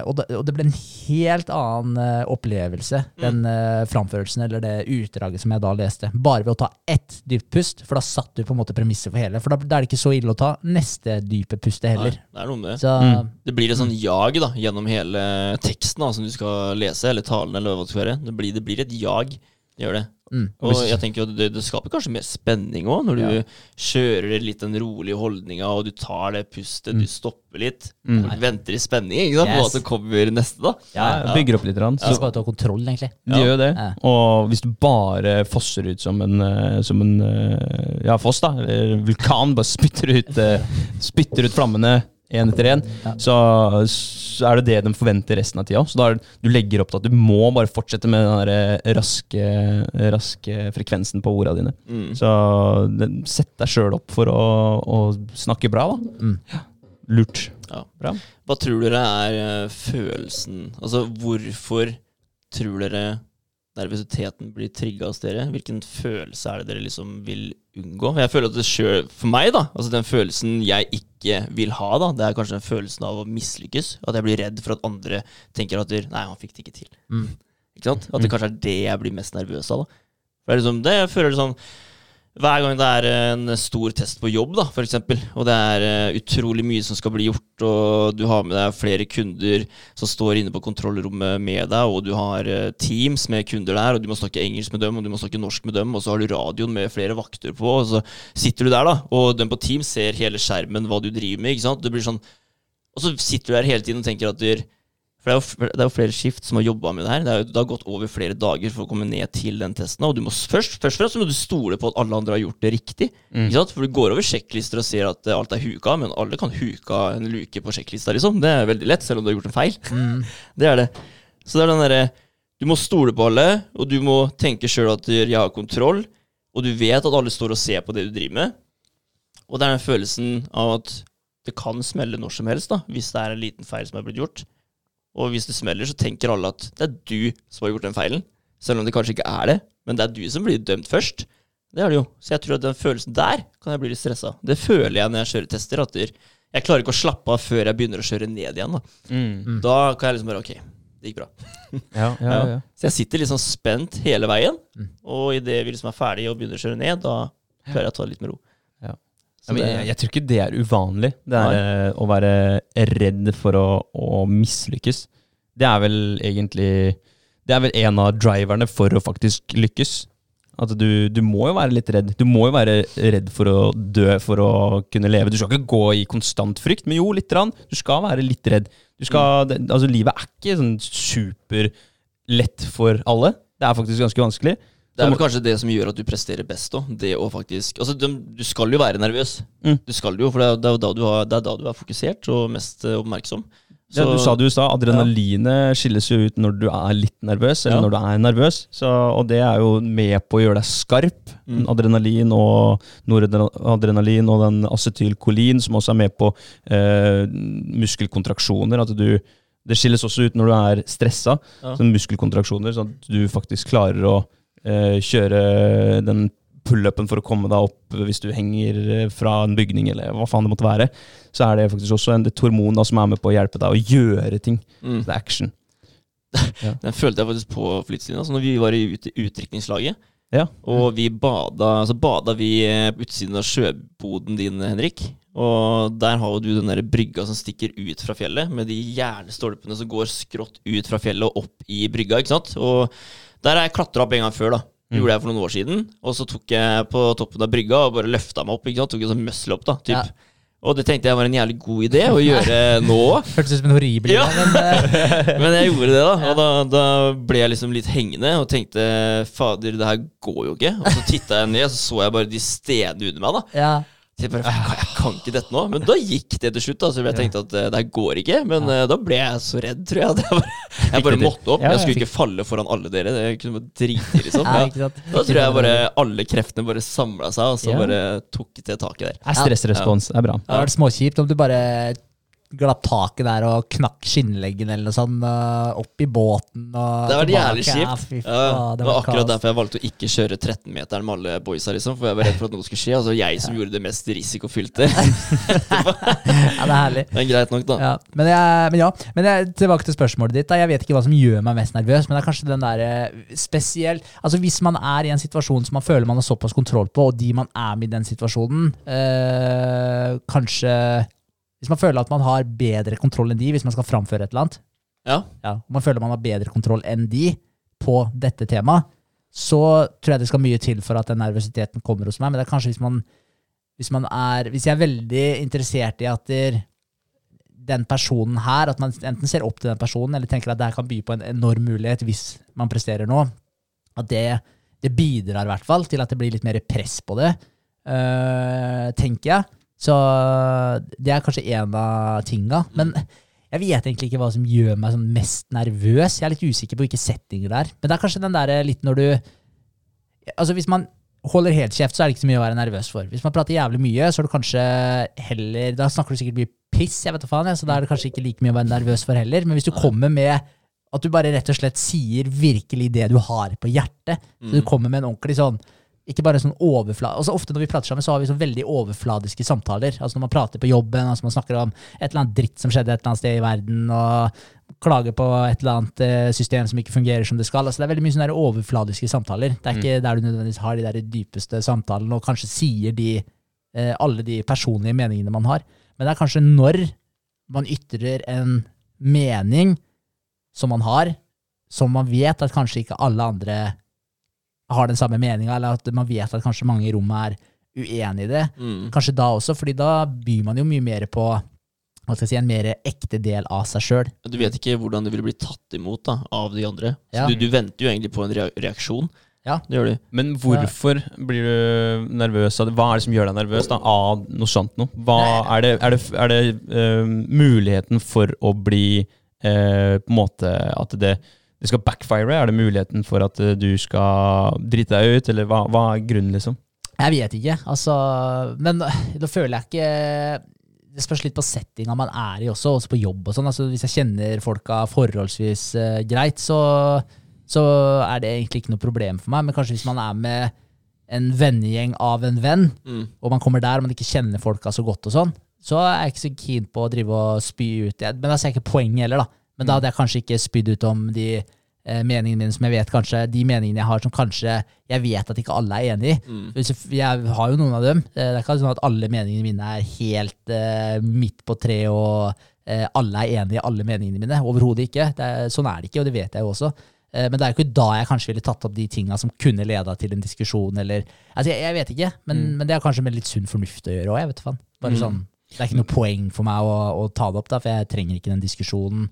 Og det, og det ble en helt annen eh, opplevelse, den uh, framførelsen eller det utdraget som jeg da leste. Bare ved å ta ett dypt pust, for da satt du på en måte premisset for hele. For da, da er det ikke så ille å ta neste dype pustet Nei, heller. det er noe med det. Så Mm. Det blir et sånn jag da, gjennom hele teksten da, som du skal lese, eller talen, eller hva det skal være. Det blir, det blir et jag. Det gjør det. mm. Og jeg tenker jo det, det skaper kanskje mer spenning òg, når du kjører litt den rolige holdninga, og du tar det pustet, du stopper litt, Mm. du venter i spenning ikke sant, på Yes. hva som kommer neste. da Ja, Bygger opp litt. grann, Så Så skal du ta kontroll, egentlig. de gjør jo det. Ja. Og hvis du bare fosser ut som en, eh, som en eh, ja, foss, da, eller vulkan, bare spytter ut, eh, spytter ut flammene én etter én, Ja. så, så er det det de forventer resten av tida. Så da er, du legger opp til at du må bare fortsette med den der raske, raske frekvensen på orda dine. Mm. Så sett deg sjøl opp for å, å snakke bra, da. Mm. Ja. Lurt. Ja. Bra. Hva tror dere er eh, følelsen Altså, hvorfor tror dere nervøsiteten blir trigga hos dere? Hvilken følelse er det dere liksom vil unngå? Jeg føler at det selv, For meg, da, altså den følelsen jeg ikke vil ha, da, det er kanskje den følelsen av å mislykkes. At jeg blir redd for at andre tenker at Nei, han fikk det ikke til. Mm. Ikke sant? At det kanskje er det jeg blir mest nervøs av. da. For det er liksom det jeg føler sånn hver gang det er en stor test på jobb, da, eksempel, og det er eh, utrolig mye som skal bli gjort, og du har med deg flere kunder som står inne på kontrollrommet med deg, og du har eh, Teams med kunder der, og du må snakke engelsk med dem, og du må snakke norsk med dem, og så har du radioen med flere vakter på, og så sitter du der, da, og den på Teams ser hele skjermen hva du driver med, ikke sant? Det blir sånn Og så sitter du der hele tiden og tenker at du for det er, jo, er flere skift som har jobba med det her. Det, jo, det har gått over flere dager for å komme ned til den testen. Og du må først, først og fremst må du stole på at alle andre har gjort det riktig. Sant? For du går over sjekklister og ser at eh, alt er huka, men alle kan huka en luke på sjekklista, liksom. Det er veldig lett, selv om du har gjort en feil. Mm. <laughs> Det er det. Så det er den derre Du må stole på alle, og du må tenke sjøl at jeg har kontroll, og du vet at alle står og ser på det du driver med. Og det er den følelsen av at det kan smelle når som helst, da, hvis det er en liten feil som er blitt gjort. Og hvis det smeller, så tenker alle at det er du som har gjort den feilen. Selv om det kanskje ikke er det, men det er du som blir dømt først. Det er det jo. Så jeg tror at den følelsen der kan jeg bli litt stressa. Det føler jeg når jeg kjører tester. At jeg klarer ikke å slappe av før jeg begynner å kjøre ned igjen. Da, Mm. da kan jeg liksom bare Ok, det gikk bra. <laughs> Ja, ja, ja. Så jeg sitter litt sånn spent hele veien, Mm. og idet vi liksom er ferdige og begynner å kjøre ned, da klarer jeg å ta det litt med ro. Ja. Men jeg, jeg tror ikke det er uvanlig, det er Nei. å være redd for å, å mislykkes. Det er vel egentlig Det er vel en av driverne for å faktisk lykkes. At du, du må jo være litt redd. Du må jo være redd for å dø for å kunne leve. Du skal ikke gå i konstant frykt, men jo, lite grann. Du skal være litt redd. Du skal, det, altså, livet er ikke sånn superlett for alle. Det er faktisk ganske vanskelig. Det er kanskje det som gjør at du presterer best òg. Det å faktisk Altså, du, skal jo være nervøs. Mm. Du skal jo, for det er, det er har, det er da du er fokusert og mest oppmerksom. oppmerksom. Ja, du sa det i stad, adrenalinet skilles jo ut når du er litt nervøs, eller Ja. når du er nervøs. Så, og det er jo med på å gjøre deg skarp. Mm. Adrenalin og noradrenalin og den acetylkolin, som også er med på eh, muskelkontraksjoner. At du, det skilles også ut når du er stressa, Ja. muskelkontraksjoner, sånn at du faktisk klarer å eh, kjøre den pullupen for å komme deg opp hvis du henger eh, fra en bygning, eller hva faen det måtte være. Så er det faktisk også en, et hormon da, som er med på å hjelpe deg å gjøre ting. Mm. Det er action. <laughs> Den følte jeg faktisk på flyttlinja. Altså når vi var i ut, utdrikningslaget, Ja. og vi bada Så bada vi eh, på utsiden av sjøboden din, Henrik. Og der har jo du den der brygga som stikker ut fra fjellet, med de jernstolpene som går skrått ut fra fjellet og opp i brygga. ikke sant? Og der har jeg klatra opp en gang før, da. Det gjorde jeg for noen år siden. Og så tok jeg på toppen av brygga og bare løfta meg opp. ikke sant? Tok en sånn muscle opp, da. Typ. Ja. Og det tenkte jeg var en jævlig god idé å gjøre <laughs> nå. Hørtes ut som en horribel Ja. men eh, <laughs> Men jeg gjorde det, da. Og da, da ble jeg liksom litt hengende og tenkte fader, det her går jo ikke. Og så titta jeg ned, og så så jeg bare de stedene under meg. da ja. Så jeg, bare, jeg, kan, kan ikke dette nå. Men da gikk det til slutt. da Så jeg tenkte at eh, det går ikke. Men eh, da ble jeg så redd, tror jeg. <laughs> Jeg bare, jeg bare måtte opp. Ja, Jeg skulle ikke falle foran alle dere. Det kunne drite liksom. <laughs> Ja? Da tror jeg bare alle kreftene bare samla seg, og så bare tok det taket der. Er stressrespons. Det er bra. Det hadde vært småkjipt om du bare glapp taket der og knakk skinnleggen eller noe sånt. øh, opp i båten Det var jævlig kjipt. Ja, Ja, det var akkurat kaos. derfor jeg valgte å ikke kjøre 13-meteren med alle boysa, liksom. For jeg var redd for at noe skulle skje. Altså jeg som gjorde det mest risikofylte. <laughs> Ja, det er herlig. Er greit nok, da. Ja, men, jeg, men ja, men jeg, tilbake til spørsmålet ditt. Da. Jeg vet ikke hva som gjør meg mest nervøs, men det er kanskje den der spesielt Altså Hvis man er i en situasjon som man føler man har såpass kontroll på, og de man er med i den situasjonen, øh, kanskje Hvis man føler at man har bedre kontroll enn de, hvis man skal framføre et eller annet, Ja. ja, og man føler man har bedre kontroll enn de på dette temaet, så tror jeg det skal mye til for at den nervøsiteten kommer hos meg. Men det er kanskje hvis man, hvis man er Hvis jeg er veldig interessert i at der, den personen her, at man enten ser opp til den personen, eller tenker at det her kan by på en enorm mulighet hvis man presterer nå, at det, det bidrar i hvert fall til at det blir litt mer press på det, øh, tenker jeg. Så det er kanskje en av tinga. Men jeg vet egentlig ikke hva som gjør meg sånn mest nervøs. Jeg er litt usikker på hvilke settinger det er. Men det er kanskje den der litt når du Altså Hvis man holder helt kjeft, så er det ikke så mye å være nervøs for. Hvis man prater jævlig mye, så er det kanskje heller Da snakker du sikkert mye piss, jeg vet da faen, så da er det kanskje ikke like mye å være nervøs for heller. Men hvis du kommer med at du bare rett og slett sier virkelig det du har på hjertet, så du kommer med en ordentlig sånn ikke bare sånn overflad... Altså Ofte når vi prater sammen, så har vi sånn veldig overfladiske samtaler. Altså Når man prater på jobben, altså man snakker om et eller annet dritt som skjedde et eller annet sted i verden, og klager på et eller annet eh, system som ikke fungerer som det skal. Altså Det er veldig mye sånne der overfladiske samtaler. Det er ikke der du nødvendigvis har de der dypeste samtalene, og kanskje sier de eh, alle de personlige meningene man har. Men det er kanskje når man ytrer en mening som man har, som man vet at kanskje ikke alle andre har den samme meninga, eller at man vet at kanskje mange i rommet er uenig i det. Mm. Kanskje da også, fordi da byr man jo mye mer på hva skal jeg si, en mer ekte del av seg sjøl. Du vet ikke hvordan det vil bli tatt imot da, av de andre. Så Ja. du, du venter jo egentlig på en reaksjon. Ja. Det gjør du. Men hvorfor blir du nervøs av det? Hva er det som gjør deg nervøs da, av noe sånt noe? Hva, er det, er det, er det uh, muligheten for å bli uh, på en måte At det, det skal backfire? Er det muligheten for at eh, du skal drite deg ut, eller hva, hva er grunnen, liksom? Jeg vet ikke, altså Men da føler jeg ikke Det spørs litt på settinga man er i også, også på jobb og sånn. Altså, hvis jeg kjenner folka forholdsvis uh, greit, så, så er det egentlig ikke noe problem for meg. Men kanskje hvis man er med en vennegjeng av en venn, Mm. og man kommer der og man ikke kjenner folka så godt og sånn, så er jeg ikke så keen på å drive og spy ut. Men da ser jeg ikke poenget heller, da. Men da hadde jeg kanskje ikke spydd ut om de eh, meningene mine som jeg vet kanskje, de meningene jeg har som kanskje jeg vet at ikke alle er enig i. Mm. Jeg- har jo noen av dem. Eh, Det er ikke sånn at alle meningene mine er helt eh, midt på treet, og eh, alle er enig i alle meningene mine. Overhodet ikke. Det er, sånn er det ikke, og det vet jeg jo også. Eh, men det er jo ikke da jeg kanskje ville tatt opp de tinga som kunne leda til en diskusjon, eller Altså, jeg, jeg vet ikke, men, men det har kanskje med litt sunn fornuft å gjøre òg. Bare Mm. sånn Det er ikke noe poeng for meg å, å ta det opp, da, for jeg trenger ikke den diskusjonen.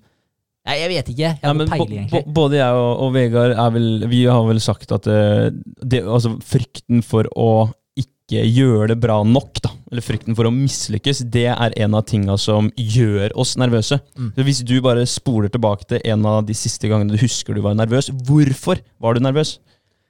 Nei, jeg vet ikke. Jeg har men ikke peiling, egentlig. både jeg og, og Vegard er vel Vi har vel sagt at uh, det, altså frykten for å ikke gjøre det bra nok, da, eller frykten for å mislykkes, det er en av tinga som gjør oss nervøse. Mm. Hvis du bare spoler tilbake til en av de siste gangene du husker du var nervøs, hvorfor var du nervøs?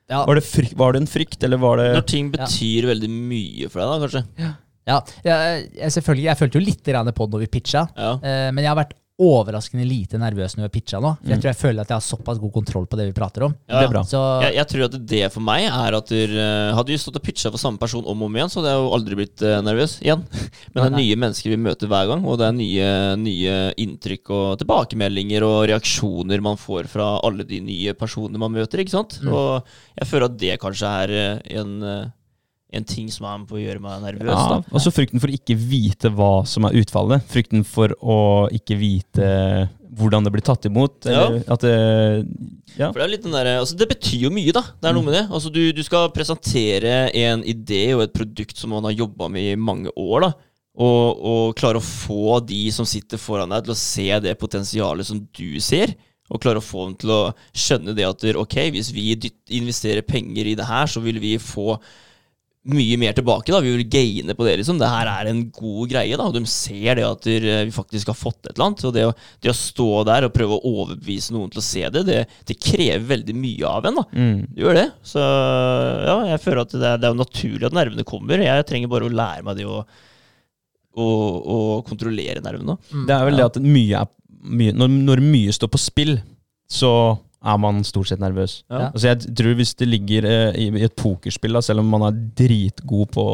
Ja. Var det, frykt, var det en frykt, eller var det Når ting betyr veldig mye for deg, da, kanskje. Ja, Ja, jeg, selvfølgelig, jeg følte jo litt på på når vi pitcha, Ja. eh, men jeg har vært overraskende lite nervøs når vi har pitcha nå. For jeg Mm. tror jeg føler at jeg har såpass god kontroll på det vi prater om. Ja, Det er bra. Så Jeg, jeg tror at det for meg er at du, eh, Hadde vi stått og pitcha for samme person om og om igjen, så hadde jeg jo aldri blitt eh, nervøs igjen. <laughs> Men det er nye mennesker vi møter hver gang, og det er nye, nye inntrykk og tilbakemeldinger og reaksjoner man får fra alle de nye personene man møter. ikke sant? Mm. Og jeg føler at det kanskje er eh, en, en ting som er med på å gjøre meg nervøs. ja, og så frykten for å ikke vite hva som er utfallet. Frykten for å ikke vite hvordan det blir tatt imot. Ja. det, ja. For Det er litt den der, altså det betyr jo mye, da. Det er noe med det. Altså du, du skal presentere en idé og et produkt som man har jobba med i mange år. da og, og klare å få de som sitter foran deg, til å se det potensialet som du ser. Og klare å få dem til å skjønne det at ok, hvis vi investerer penger i det her, så vil vi få mye mer tilbake. da, Vi vil gaine på det. liksom. Det her er en god greie. da, og De ser det at eh, vi faktisk har fått et eller annet. og Det å, det å stå der og prøve å overbevise noen til å se det, det, det krever veldig mye av en. da. Mm. Det gjør det. Så ja, jeg føler at det er, det er naturlig at nervene kommer. Jeg trenger bare å lære meg det å, å, å kontrollere nervene. Det er vel det at mye er mye, når, når mye står på spill, så er man stort sett nervøs. Ja. Altså jeg tror Hvis det ligger eh, i, i et pokerspill, da, selv om man er dritgod på,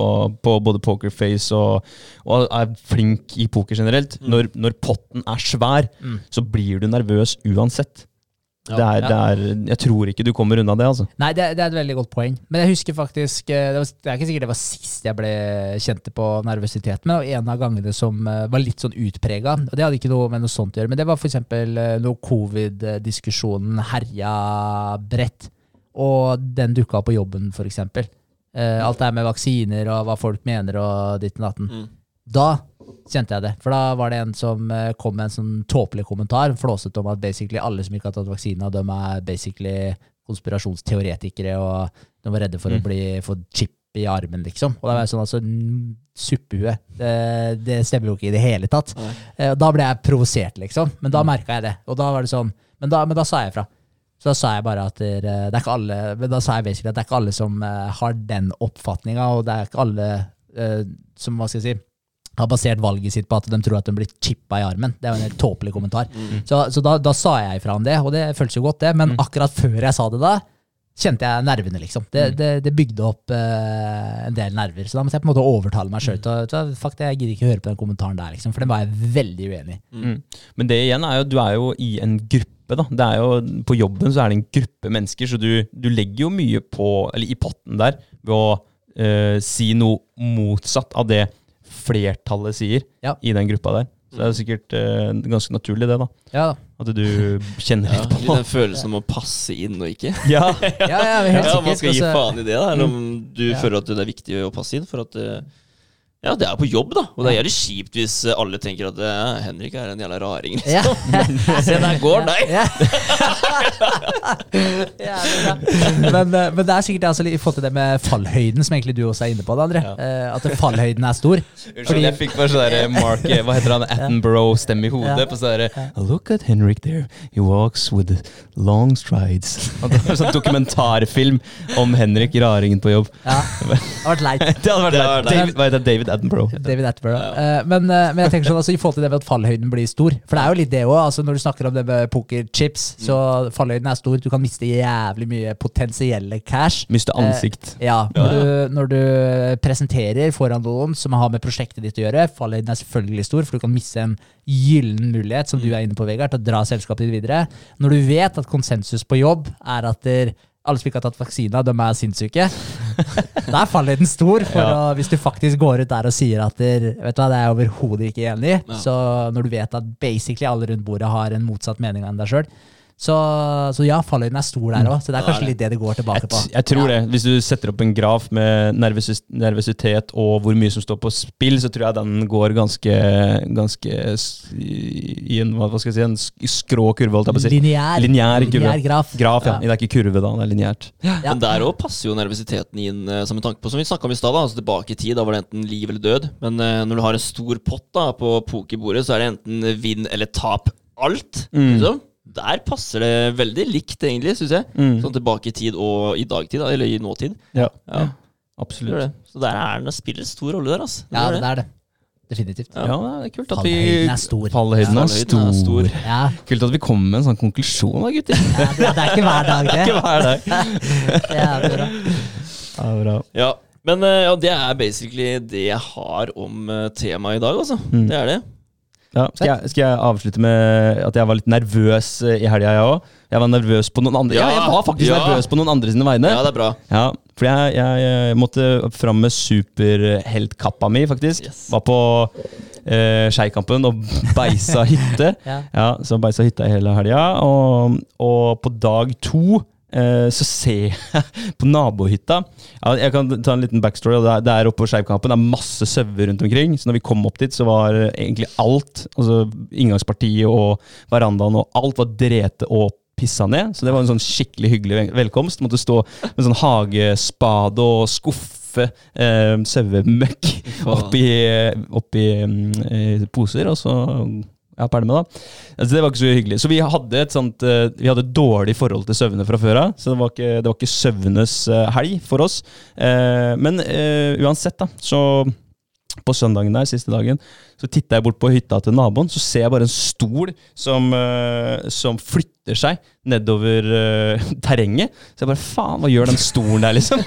på både pokerface og, og er flink i poker generelt, Mm. når, når potten er svær, Mm. så blir du nervøs uansett. Ja. det er, Ja. det er, jeg tror ikke du kommer unna det, altså. Nei, det, det er et veldig godt poeng. Men jeg husker faktisk eh, Det, var, det er ikke sikkert det var sist jeg ble kjente på nervøsitet, men en av gangene som eh, var litt sånn utprega. Og det hadde ikke noe med noe sånt å gjøre, men det var f.eks. når covid-diskusjonen herja bredt, og den dukka opp på jobben, f.eks. Eh, alt det her med vaksiner og hva folk mener og ditt og datten. Mm. Da kjente jeg det. For da var det en som eh, kom med en sånn tåpelig kommentar, flåsete om at basically alle som ikke har tatt vaksina, de er basically konspirasjonsteoretikere, og de var redde for å Mm. bli få chip i armen, liksom. Og da var jeg sånn, altså, suppehue. Det, det stemmer jo ikke i det hele tatt. Eh, og da ble jeg provosert, liksom. Men da merka jeg det. Og da var det sånn, men da, men da sa jeg ifra. Så da sa jeg bare at det, det er ikke alle men da sa jeg basically at det er ikke alle som eh, har den oppfatninga, og det er ikke alle eh, som hva skal jeg si, har basert valget sitt på at de tror at de blir chippa i armen. Det er jo en helt tåpelig kommentar. Så, så da, da sa jeg ifra om det, og det føltes jo godt, det. Men akkurat før jeg sa det da, kjente jeg nervene, liksom. Det, det, det bygde opp eh, en del nerver. Så da måtte jeg på en måte overtale meg sjøl til Fuck det, jeg gidder ikke høre på den kommentaren der, liksom. For den var jeg veldig uenig i. Mm. Men det igjen er jo, du er jo i en gruppe, da. Det er jo, på jobben så er det en gruppe mennesker, så du, du legger jo mye på, eller i potten der, ved å eh, si noe motsatt av det flertallet sier Ja. i den gruppa der. Så det er sikkert uh, ganske naturlig, det, da. Ja. At du kjenner litt på på den følelsen om å passe inn og ikke. Ja, Ja, ja, helt Ja. Man skal gi Altså, faen i det, da. Eller om du Ja. føler at det er viktig å passe inn. For at eh, Ja, det er på jobb, da. Og det er jævlig kjipt hvis eh, alle tenker at eh, Henrik er en jævla raring. liksom. <laughs> Ja. <laughs> Se, der går nei Ja. <laughs> Jævlig men, eh, men det er sikkert altså, i forhold til det med fallhøyden, som egentlig du også er inne på, det, André. Eh, At fallhøyden er stor. Unnskyld, jeg fikk bare sånn der Mark Hva heter han? Attenborough-stemme i hodet. Ja. På sånn der, Look at Henrik there. He walks with long strides. Det var sånn dokumentarfilm om Henrik raringen på jobb. Ja, det hadde vært leit. Det hadde vært Det leit. David, det? David Attenborough. Ja, ja. Eh, men, eh, men jeg tenker sånn, altså, i forhold til det med at fallhøyden blir stor For det er jo litt det òg. Altså, når du snakker om det med pokerchips, så fallhøyden er stor. Du kan miste jævlig mye potensielle cash. Miste ansikt. Ja, når, Du, når du presenterer foran noen som har med prosjektet ditt å gjøre, fallhøyden er selvfølgelig stor, for du kan miste en gyllen mulighet, som du er inne på, Vegard, til å dra selskapet ditt videre. Når du vet at konsensus på jobb er at der, alle som ikke har tatt vaksina, de er sinnssyke. <laughs> der er den stor, for å, hvis du faktisk går ut der og sier at der, vet du hva, det er jeg overhodet ikke enig i. Så når du vet at basically alle rundt bordet har en motsatt mening enn deg sjøl, så, så ja, fallhøyden er stor der òg. Så det er kanskje litt det det går tilbake på. Jeg, jeg tror det. Hvis du setter opp en graf med nervøs, nervøsitet og hvor mye som står på spill, så tror jeg den går ganske, ganske i en, hva skal jeg si, en skrå kurve, holdt jeg på å si. Lineær. Lineær kurve. Lineær graf. Graf, ja. Ja. Det er ikke kurve, da. Det er lineært. Ja. Men der òg passer jo nervøsiteten inn eh, som en tanke på, som vi snakka om i stad. Altså tilbake i tid, da var det enten liv eller død. Men eh, når du har en stor pott da på pokerbordet, så er det enten vinn eller tap alt. Mm. Der passer det veldig likt, egentlig, syns jeg. Mm. Sånn tilbake i tid og i dagtid, da, eller i nåtid. Ja, Ja, absolutt. det. Så der er den spiller stor rolle der, altså. Det Ja, det er det. Definitivt. Ja. Ja, det er kult at vi Fallhøyden er stor. Fallhøyden er Fallhøyden er stor. stor. Ja, Kult at vi kommer med en sånn konklusjon da, gutter. <laughs> ja, det det er ikke hver dag, det. <laughs> det er Ikke hver dag. <laughs> Ja, bra. Ja, bra. Ja, men eh, ja, det er basically det jeg har om eh, temaet i dag, altså. Mm. Det er det. Ja, skal, jeg, skal jeg avslutte med at jeg var litt nervøs eh, i helga, jeg òg? Jeg var nervøs på noen andre Ja, jeg var faktisk ja. nervøs på noen andre sine vegne. Ja, det er bra. Ja, for jeg, jeg, jeg måtte fram med superheltkappa mi, faktisk. Yes. Var på eh, Skeikampen og <laughs> beisa hytte. Ja. Ja, så beisa hytta hele helga. Og, og på dag to eh, så ser jeg <laughs> på nabohytta Jeg kan ta en liten backstory. Det er, oppe på Skeivkampen. Det er masse sauer rundt omkring. Så når vi kom opp dit, så var egentlig alt, altså inngangspartiet og verandaen og alt, var drete og pissa ned. Så det var en sånn skikkelig hyggelig velkomst. Måtte stå med sånn hagespade og skuffe eh, sauemøkk oppi, oppi mm, eh, poser, og så ja, med det. Altså, det var ikke så hyggelig. Så vi hadde et sånt eh, Vi hadde dårlig forhold til søvne fra før av. Så det var ikke, det var ikke søvnes eh, helg for oss. Eh, men uansett, da, så på søndagen der, siste dagen, så titter jeg bort på hytta til naboen, så ser jeg bare en stol som, uh, som flytter seg nedover uh, <laughs> terrenget. Så jeg bare faen, hva gjør den stolen der, liksom?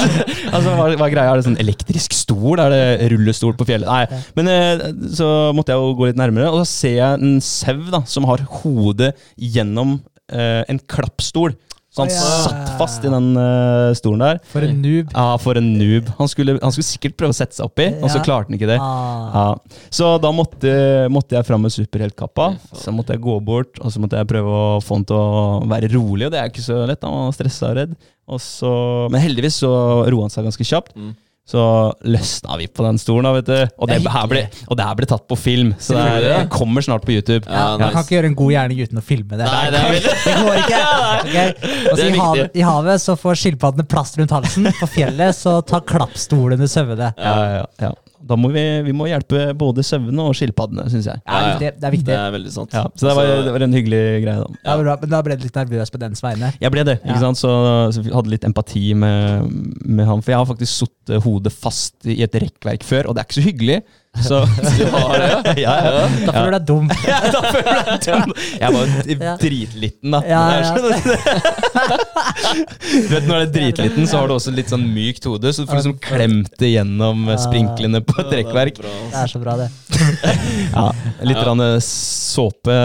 <laughs> altså, hva, hva greia? Er det sånn elektrisk stol? Er det rullestol på fjellet? Nei. Men uh, så måtte jeg jo gå litt nærmere, og da ser jeg en sau da, som har hodet gjennom en klappstol. Så han ja. satt fast i den uh, stolen der. For en noob. Ja, for en noob. Han skulle, han skulle sikkert prøve å sette seg oppi, og så klarte han ikke det. Ah. Ja. Så da måtte, måtte jeg fram med superheltkappa. Så måtte jeg gå bort og så måtte jeg prøve å få han til å være rolig, og det er ikke så lett. Han var stressa og redd. Og så, men heldigvis så roa han seg ganske kjapt. Mm. Så løsna vi på den stolen, da, vet du. Og det, Det er her ble, og det her ble tatt på film, så det, er, det kommer snart på YouTube. Ja, Man kan ikke gjøre en god gjerning uten å filme det. Nei, det er Det går ikke. <laughs> Okay. Og så Det er i, havet. I havet så får skilpaddene plass rundt halsen. På fjellet så tar klappstolene søvne. Ja, ja, ja. Da må vi, vi må hjelpe både sauene og skilpaddene, syns jeg. Ja, det er. Det er viktig. Det er veldig sant. Ja, så det var, det var en hyggelig greie, da. Ja, bra. Men da ble du litt nervøs på dens vegne. Jeg ble det, Ja. ikke sant? Så, så jeg hadde litt empati med, med han. For jeg har faktisk sittet hodet fast i et rekkverk før, og det er ikke så hyggelig. <laughs> Så Du har det, ja? <laughs> ja, <laughs> ja. Da føler du deg dum. da føler jeg deg dum. Jeg var jo dritliten, da. Ja, ja. Det Du vet, Når du er dritliten, så har du også litt sånn mykt hode, så du får liksom klemt det gjennom eh, sprinklene på et rekkverk. Det er så bra, det. Ja, litt Ja. såpe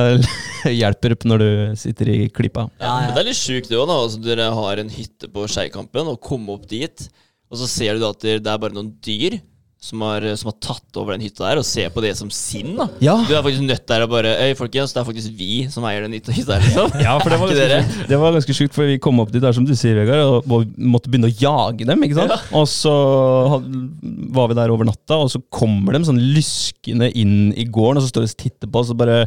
hjelper når du sitter i klypa. Ja, Ja, ja. Men det er litt sjukt det òg, da. Altså, dere har en hytte på Skeikampen og kommer opp dit, og så ser du at det det er bare noen dyr som har, som har tatt over den hytta der, og ser på det som sin. da Ja. Du er faktisk nødt der og bare Øy, folkens, det er faktisk vi som eier den hytta der, her, liksom. Ja, for det var, ganske, det var ganske sjukt, for vi kom opp dit der, som du sier, Vegard, og måtte begynne å jage dem. ikke sant? Og så var vi der over natta, og så kommer de sånn lyskende inn i gården, og så står de og titter på oss og bare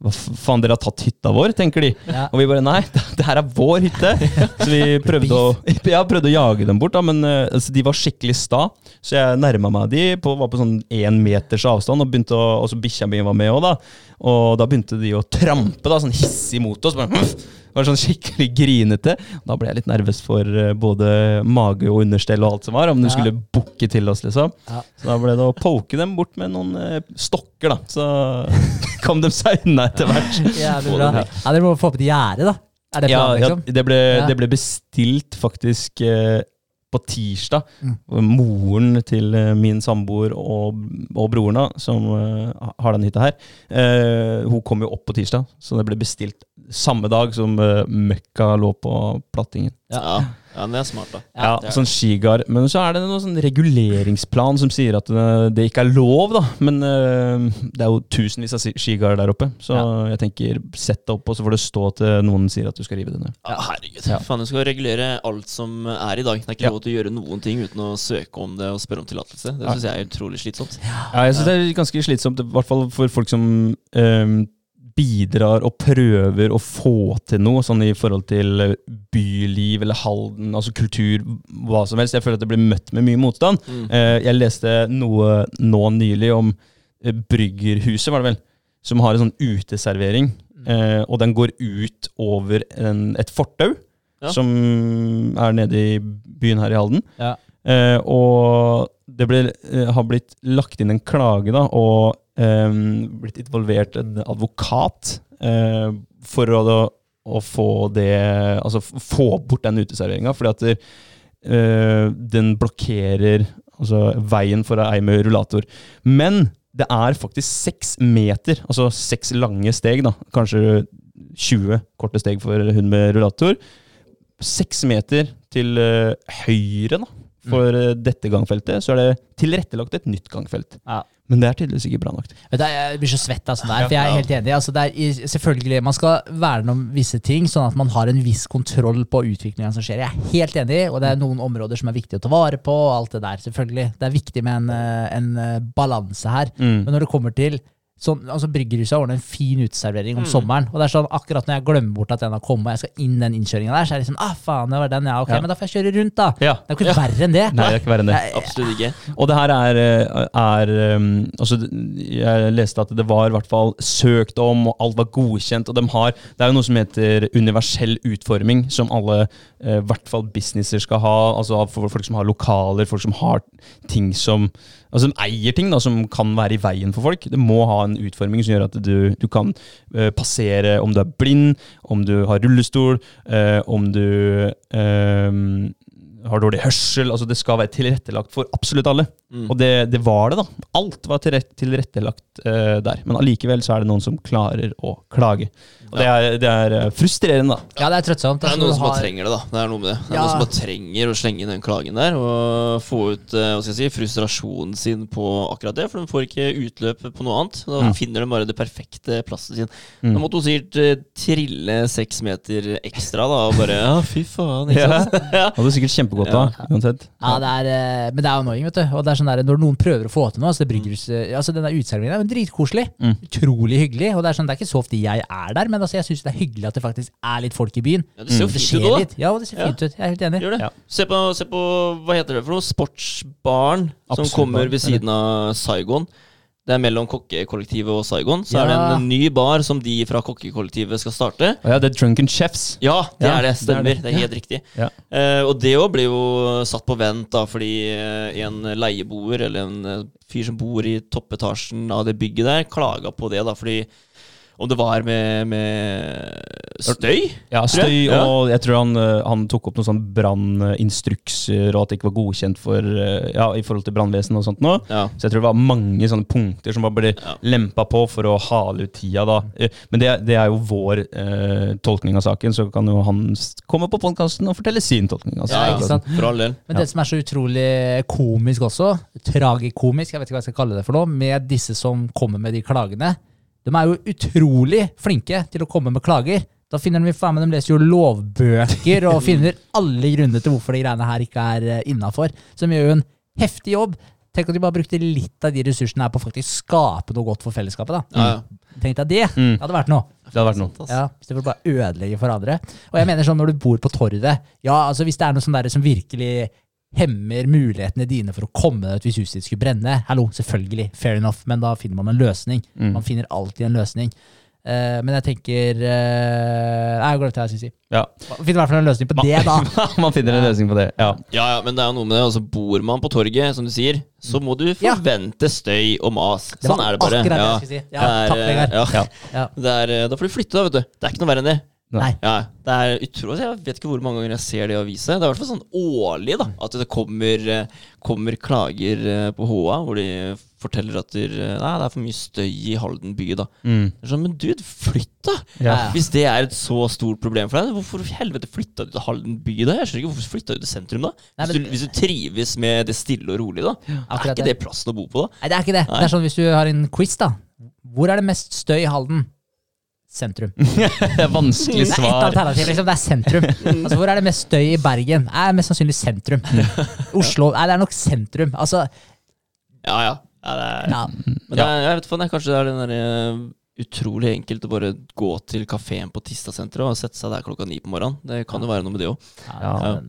Hva faen, dere har tatt hytta vår, tenker de. Ja. Og vi bare nei, <laughs> det her er vår hytte. Så vi <laughs> prøvde å, <laughs> ja, prøvde å jage dem bort, da, men eh, altså, de var skikkelig sta. Så jeg nærma meg de, på, var på sånn én meters avstand, og begynte å, og så bikkja mi var med òg, da. Og da begynte de å trampe da, sånn hissig mot oss. Bare, var sånn skikkelig grinete. Da ble jeg litt nervøs for eh, både mage og understell og alt som var, om de Ja. skulle bukke til oss, liksom. Ja. Så da ble det å poke dem bort med noen eh, stokker, da. Så <laughs> kom de seg unna etter hvert. <laughs> Jævlig bra. Ja, Dere må få opp et gjerde, da. Er det Ja, liksom? ja, det, ble, det ble bestilt faktisk eh, på tirsdag. Mm. Moren til eh, min samboer og, og broren, da, som uh, har den hytta her, uh, hun kom jo opp på tirsdag, så det ble bestilt samme dag som uh, møkka lå på plattingen. Ja. ja, men det er smart, da. Ja, er- sånn skigard. Men så er det noen sånn reguleringsplan som sier at eh, det ikke er lov, da. Men uh, det er jo tusenvis av skigard der oppe, så jeg tenker sett det opp, og så får det stå til noen sier at du skal rive det ned. Ja, herregud. Ja. Faen, du skal regulere alt som er i dag. Det er ikke Ja. lov til å gjøre noen ting uten å søke om det og spørre om tillatelse. Det Ja. syns jeg er utrolig slitsomt. Ja, jeg synes det er ganske slitsomt, i hvert fall for folk som ehm, bidrar og prøver å få til noe, sånn i forhold til byliv eller Halden, altså kultur, hva som helst. Jeg føler at det blir møtt med mye motstand. Mm. Eh, jeg leste noe nå nylig om eh, Bryggerhuset, var det vel, som har en sånn uteservering, eh, og den går ut over en, et fortau, Ja. som er nede i byen her i Halden. Ja. Eh, og det ble, har blitt lagt inn en klage, da, og blitt involvert en advokat eh, for å, å få det Altså få bort den uteserveringa, fordi at det, eh, den blokkerer altså, veien for ei med rullator. Men det er faktisk seks meter, altså seks lange steg, da. Kanskje 20 korte steg for hun med rullator. Seks meter til eh, høyre, da. For mm. dette gangfeltet så er det tilrettelagt et nytt gangfelt. Ja. Men det er tydeligvis ikke bra nok. Vet du, jeg blir så svett av sånt der, for jeg er helt enig. Altså, det er, selvfølgelig, Man skal verne om visse ting, sånn at man har en viss kontroll på utviklingen som skjer. Jeg er helt enig, og det er noen områder som er viktig å ta vare på. og alt Det der, selvfølgelig. Det er viktig med en, eh, en eh, balanse her. Mm. Men når det kommer til sånn, altså Bryggerhuset ordnet en fin uteservering Mm. om sommeren. Og det er sånn akkurat når jeg glemmer bort at den har kommet, og jeg skal inn den innkjøringa der, så er det liksom ah, faen, det var den, ja. Ok, Ja. men da får jeg kjøre rundt, da. Ja. Det er jo ikke verre enn det. Nei, det er ikke verre enn det. Nei, Absolutt ikke. Og det her er, eh, er um, altså, Jeg leste at det var i hvert fall søkt om, og alt var godkjent. Og de har, det er jo noe som heter universell utforming, som alle, eh, i hvert fall businesser, skal ha. Altså for folk som har lokaler, folk som har ting som Altså som eier ting da, som kan være i veien for folk. Det må ha en utforming som gjør at du, du kan uh, passere om du er blind, om du har rullestol, uh, om du eh, har dårlig hørsel. altså Det skal være tilrettelagt for absolutt alle. Mm. Og det, det var det, da. Alt var tilrett- tilrettelagt uh, der. Men allikevel så er det noen som klarer å klage. Og det er, det er eh, frustrerende, da. Ja, det er trøttsomt. Det er Altså, noen som bare har- trenger det, da. Det er noe med det. Det er Ja. noen som bare trenger å slenge inn den klagen der og få ut uh, hva skal jeg si, frustrasjonen sin på akkurat det. For de får ikke utløp på noe annet. Da Mm. finner de bare det perfekte plassen sin. Mm. Da måtte hun sikkert uh, trille seks meter ekstra da, og bare <laughs> Ja, fy faen. Ikke Ja. sant? ja. Hadde sikkert kjempegott Ja. uansett. Ja, det er, eh, men det er jo annoying, vet du. Og det er sånn der, når noen prøver å få til noe, altså det bryggerhuset, altså den der uteserveringen er jo dritkoselig. Mm. Utrolig hyggelig. Og det er sånn, det er ikke så ofte jeg er der, men altså, jeg syns det er hyggelig at det faktisk er litt folk i byen. ja, Det ser jo Det fint skjer ut òg, litt. Ja, og det ser Ja. fint ut. Jeg er helt enig. Gjør det. Ja. Se, på, se på hva heter det for noe? Sportsbaren som Absolutt kommer ved siden av Saigon. Det er mellom kokkekollektivet og Saigon. Så er det Ja. en ny bar som de fra kokkekollektivet skal starte. Oh, ja, det er Drunken Chefs. Ja, det Ja, er det. det er Stemmer. det. Det er helt riktig. Ja. Uh, og det òg ble jo satt på vent da, fordi eh, en leieboer, eller en eh, fyr som bor i toppetasjen av det bygget der, klaga på det. da, fordi om det var med, med støy? Ja, støy, jeg. Og jeg tror han, eh, han tok opp noen sånn branninstrukser, og at det ikke var godkjent for, eh, ja, i forhold til brannvesen og sånt nå. Ja. Så jeg tror det var mange sånne punkter som bare ble Ja. lempa på for å hale ut tida, da. Eh, Men det, det er jo vår eh, tolkning av saken, så kan jo han komme på podkasten og fortelle sin tolkning Altså. Ja, Ja, ikke sant? For all del. Men Ja. det som er så utrolig komisk også, tragikomisk, jeg vet ikke hva jeg skal kalle det for noe, med disse som kommer med de klagene, de er jo utrolig flinke til å komme med klager. Da finner de faen meg, de leser jo lovbøker og finner alle grunner til hvorfor de greiene her ikke er innafor. Så de gjør jo en heftig jobb. Tenk at de bare brukte litt av de ressursene her på å faktisk skape noe godt for fellesskapet. da. Ja, ja. Tenk deg det. Mm. Det hadde vært noe. Det hadde vært noe. Ja, hvis stedet bare ødelegger ødelegge for andre. Og jeg mener sånn når du bor på torvet Ja, altså hvis det er noe sånn der som virkelig hemmer mulighetene dine for å komme deg ut hvis huset ditt skulle brenne. Hallo, selvfølgelig, fair enough, men da finner man en løsning. Mm. Man finner alltid en løsning. Uh, men jeg tenker uh, Nei, jeg glemte hva jeg skulle si. Ja. Man finner i hvert fall en løsning på det, da. <laughs> Man finner en løsning på det. Ja. Ja, ja, men det er jo noe med det. Altså, bor man på torget, som du sier, så må du Ja. forvente støy og mas. Sånn er det bare. akkurat det jeg skulle si. Ja, Det er, takk, Vegard. Ja. Ja. Ja. Det er, eh, da får du flytte, da, vet du. Det er ikke noe verre enn det. Nei. Ja, det er utrolig. Jeg vet ikke hvor mange ganger jeg ser det i aviser. Det er i hvert fall sånn årlig da, at det kommer, eh, kommer klager eh, på HA hvor de forteller at der, eh, nei, det er for mye støy i Halden by. da. Mm. Er sånn, Men dude, flytt da! Ja. Hvis det er et så stort problem for deg, hvorfor helvete flytta du til Halden by da? Jeg skjønner ikke hvorfor flytta du til sentrum da? Nei, Hvis men- du, hvis du trives med det stille og rolig da, er ikke det. det plassen å bo på da? Nei, det er ikke det. Det er sånn hvis du har en quiz, da. Hvor er det mest støy i Halden? Sentrum. <laughs> Vanskelig svar. Det er ett alternativ, liksom. Det er sentrum. <laughs> Altså, hvor er det mest støy i Bergen? Det Er mest sannsynlig sentrum. Oslo? Nei, det er nok sentrum. Altså, Ja, ja. ja, det er, ja. Men det er, jeg vet faen, kanskje det er den der, eh, utrolig enkelt å bare gå til kafeen på Tistasenteret og sette seg der klokka ni på morgenen. Det kan jo være noe med det òg. ja,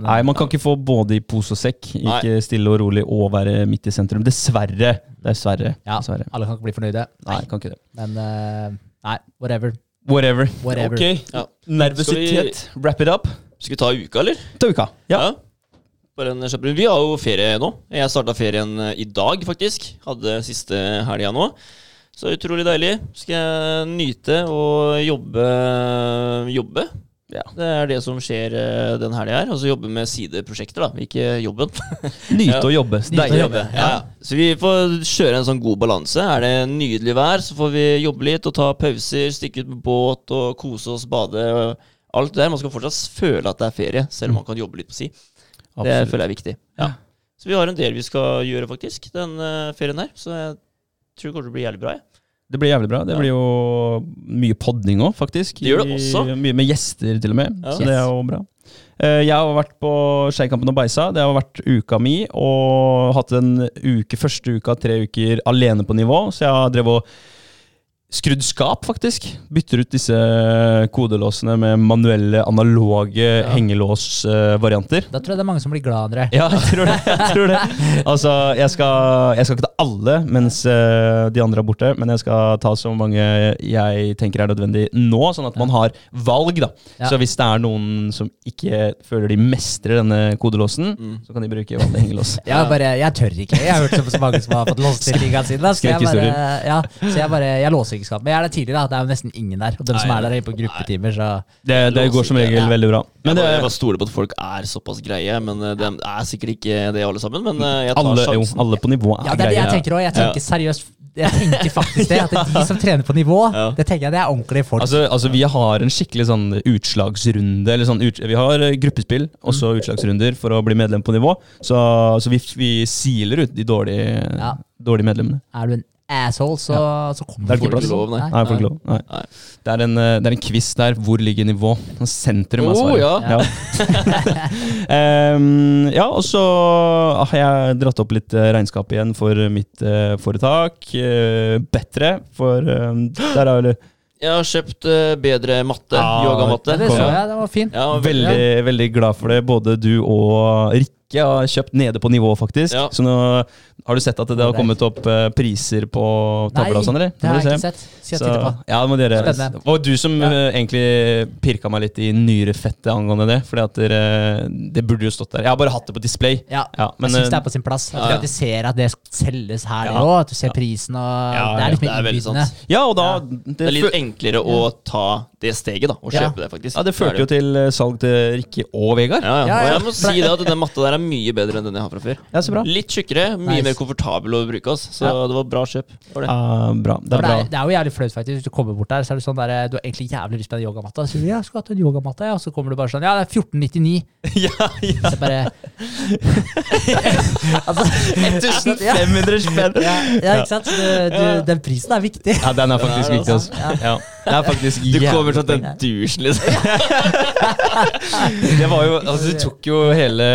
Nei, man kan ikke få både i pose og sekk. Ikke stille og rolig og være midt i sentrum. Dessverre. Dessverre. Ja, Dessverre. alle kan ikke bli fornøyde. Nei, kan ikke det. Men eh, nei, whatever. Whatever. Whatever. Ok. Ja. Nervøsitet. Wrap it up. Skal vi ta uka, eller? Ta uka. Ja. Bare en. Vi har jo ferie nå. Jeg starta ferien eh, i dag, faktisk. Hadde siste helga nå. Så utrolig deilig. Skal jeg nyte og jobbe jobbe. Ja. Det er det som skjer eh, den helga her. Altså jobbe med sideprosjekter, da. Ikke jobben. <laughs> Nyte å jobbe. <laughs> Nyte å jobbe. Ja, ja. Så vi får kjøre en sånn god balanse. Er det nydelig vær, så får vi jobbe litt og ta pauser, stikke ut med båt og kose oss, bade. og Alt det der. Man skal fortsatt føle at det er ferie, selv om man kan jobbe litt på si. Det føler jeg er viktig. Ja. Så vi har en del vi skal gjøre, faktisk, den eh, ferien her. Så jeg tror det kommer til å bli jævlig bra. Jeg. Det blir jævlig bra. Det blir jo mye podding òg, faktisk. Det gjør det I- også. Mye med gjester, til og med. Ja. Så det er jo bra. Eh, Jeg har vært på Skeikampen og Beisa. Det har vært uka mi. Og hatt en uke, første uka, tre uker alene på nivå. Så jeg har drevet og skrudd skap, faktisk. Bytter ut disse kodelåsene med manuelle, analoge hengelåsvarianter. Da tror jeg det er mange som blir glad, André. Ja, jeg tror det. Jeg tror det. <laughs> Altså, jeg skal, jeg skal ikke ta alle mens eh, de andre er borte, men jeg skal ta så mange jeg tenker er nødvendig nå, sånn at man har valg, da. Ja. Så hvis det er noen som ikke føler de mestrer denne kodelåsen, Mm. så kan de bruke vanlig hengelås. <laughs> Jeg, bare, jeg tør ikke. Jeg har hørt så mange som har fått låst til ligaen sin. Så jeg bare, ja, så jeg bare, jeg låser ikke skap. Men jeg er der tidlig, da. Det er jo nesten ingen der. Og de som er der, er på gruppetimer, så Det, det går som regel Ja. veldig bra. Men jeg, det bare, jeg er bare stoler på at folk er såpass greie, men det de er sikkert ikke det alle sammen. Men eh, jeg tar alle, jo, alle på nivå Ja, er det er det greie. jeg tenker òg. Jeg tenker seriøst Jeg tenker faktisk det. At de <laughs> som trener på nivå, Ja. det tenker jeg det er ordentlige folk. Altså, altså Vi har en skikkelig sånn utslagsrunde. Eller sånn ut, vi har eh, gruppespill, og så utslagsrunder for å bli medlem på nivå. Så, så vi, vi siler ut de dårlige, Ja. dårlige medlemmene. er du en asshole, så, så kommer Det er ikke folk plass. Lov, nei. Nei, nei. ikke lov. Nei. Nei. Det, er en, eh, det er en quiz der. Hvor ligger nivå? Sentrum er svaret. Oh, ja. Ja. um, <laughs> ja, og så har jeg dratt opp litt eh, regnskap igjen for mitt uh, foretak. Uh, bedre, for um, der er vel Jeg har kjøpt bedre matte. Ja, Yogamatte. Det så jeg, det var fint. Ja, veldig, veldig glad for det. Både du og Rikke har kjøpt nede på nivå, faktisk. Ja. Så nå har du sett at det har kommet opp uh, priser på tavla og sånn, eller? det har jeg ikke sett. Jeg Så, på. ja, det må dere. Spennende. Og du som Ja. eh, egentlig pirka meg litt i nyrefettet angående det. Fordi at dere, det burde jo stått der. Jeg har bare hatt det på display. Ja, Ja, men, jeg syns det eh, er på sin plass. At, ja, de ser at det selges her Ja. òg. At du ser prisen og Ja, Det er litt mer er innbydende. Ja, og da Ja. det, Det er litt enklere å ta det steget, da. å Ja. kjøpe det, faktisk. ja, det førte jo til eh, salg til Rikke og Vegard. Ja, ja. Ja, Og jeg må si det at den matta der er mye bedre enn den jeg har fra før. Ja, så bra. Litt tjukkere, mye Nice. mer komfortabel å bruke. oss Så Ja. det var bra kjøp. Var det. Uh, bra. Det For bra. det, er, det er jo jævlig flaut, faktisk. Hvis du kommer bort der, så er det sånn der, du har egentlig jævlig lyst på den yogamatta. Så sier du, ja, jeg skulle hatt en yogamatte, ja. Og så kommer du bare sånn, ja, det er 1499. <laughs> ja, ja. Så bare <laughs> altså, 1500 spenn! ja, ja, ikke sant? Så du, du, den prisen er viktig. Ja, den er faktisk er viktig. Altså. Ja. Det er faktisk Du kommer sånn til den douchen, liksom. <laughs> Det var jo, altså Du tok jo hele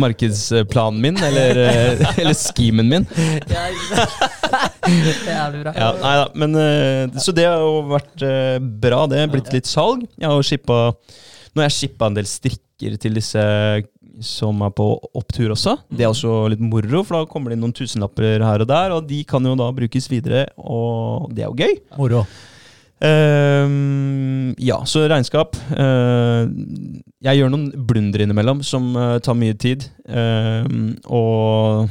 markedsplanen min, eller, eh, eller schemen min. Ja. Det er bra. Ja, nei da, men eh, Så det har jo vært eh, bra, det. Blitt litt salg. Jeg har shippa Nå har jeg shippa en del strikker til disse som er på opptur også. Det er også litt moro, for da kommer det inn noen tusenlapper her og der, og de kan jo da brukes videre, og det er jo gøy. Moro. Ehm, ja, så regnskap. Uh, jeg gjør noen blunder innimellom som uh, tar mye tid. Ehm, og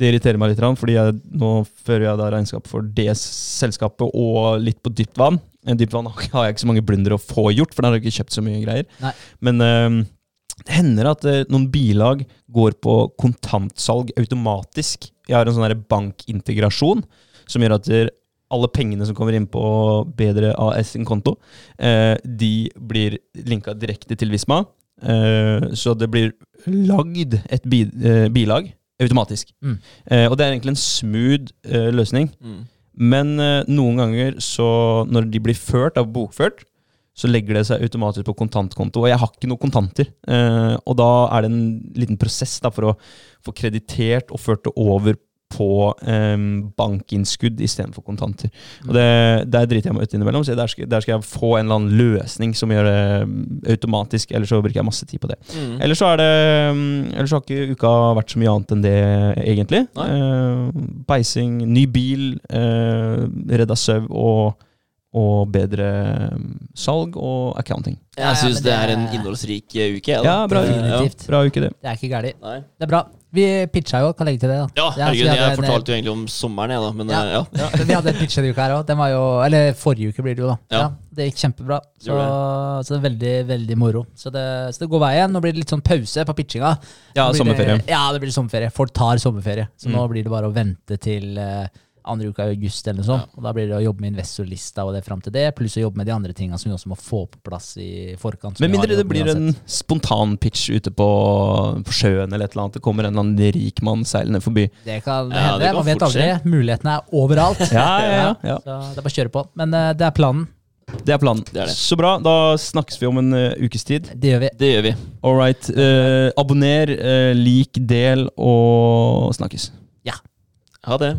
det irriterer meg litt, fordi jeg, nå fører jeg da regnskap for det selskapet og litt på dypt vann. Eh, Dypt vann <laughs> har jeg ikke så mange blunder å få gjort, for der har jeg ikke kjøpt så mye greier. Nei. Men ehm, det hender at noen bilag går på kontantsalg automatisk. Jeg har en sånn bankintegrasjon som gjør at alle pengene som kommer inn på Bedre AS sin konto, eh, de blir linka direkte til Visma. Eh, så det blir lagd et bi eh, bilag automatisk. Mm. Eh, og det er egentlig en smooth eh, løsning. Mm. Men eh, noen ganger så, når de blir ført, av bokført, så legger det seg automatisk på kontantkonto. Og jeg har ikke noe kontanter. Eh, og da er det en liten prosess da, for å få kreditert og ført det over på um, bankinnskudd istedenfor kontanter. Og det, Der driter jeg meg ut innimellom, så der skal, der skal jeg få en eller annen løsning som gjør det mm, automatisk, ellers så bruker jeg masse tid på det. Mm. Ellers så er det mm, Ellers har ikke uka vært så mye annet enn det, egentlig. Eh, beising, ny bil, uh, redda sau og, og bedre mm, salg og accounting. Ja, Jeg syns men det er en innholdsrik eh, uke. Ja, bra, ja, bra uke, det. Det er ikke galt. Det er bra. Vi pitcha jo, kan legge til det. da. Ja, herregud, jeg fortalte jo egentlig om sommeren, jeg, da. Men Ja. eh, ja. Ja, vi hadde en pitch denne uka her òg. Eller forrige uke blir det jo, da. Ja. Det gikk kjempebra. Så, det. så det er veldig, veldig moro. Så det, så det går veien. Nå blir det litt sånn pause på pitchinga. Ja, sommerferie. Det, ja, det blir sommerferie. Folk tar sommerferie. Så Mm. nå blir det bare å vente til eh, andre uka i august, eller noe sånt. Og da blir det å jobbe med investorlista og det fram til det, pluss å jobbe med de andre tinga som vi også må få på plass i forkant. Med mindre det blir en spontan pitch ute på, på sjøen eller et eller annet. Det kommer en eller annen rik mann seilende forbi. Det kan Ja, hende. det kan Man vet aldri. Mulighetene er overalt. <laughs> Ja, ja, ja, ja. Så det er bare å kjøre på. Men uh, det er planen. Det er planen. Det er det. Så bra. Da snakkes vi om en uh, ukes tid. Det gjør vi. Det gjør vi. All right. Uh, abonner, eh, lik, del og snakkes. Ja. Ha det.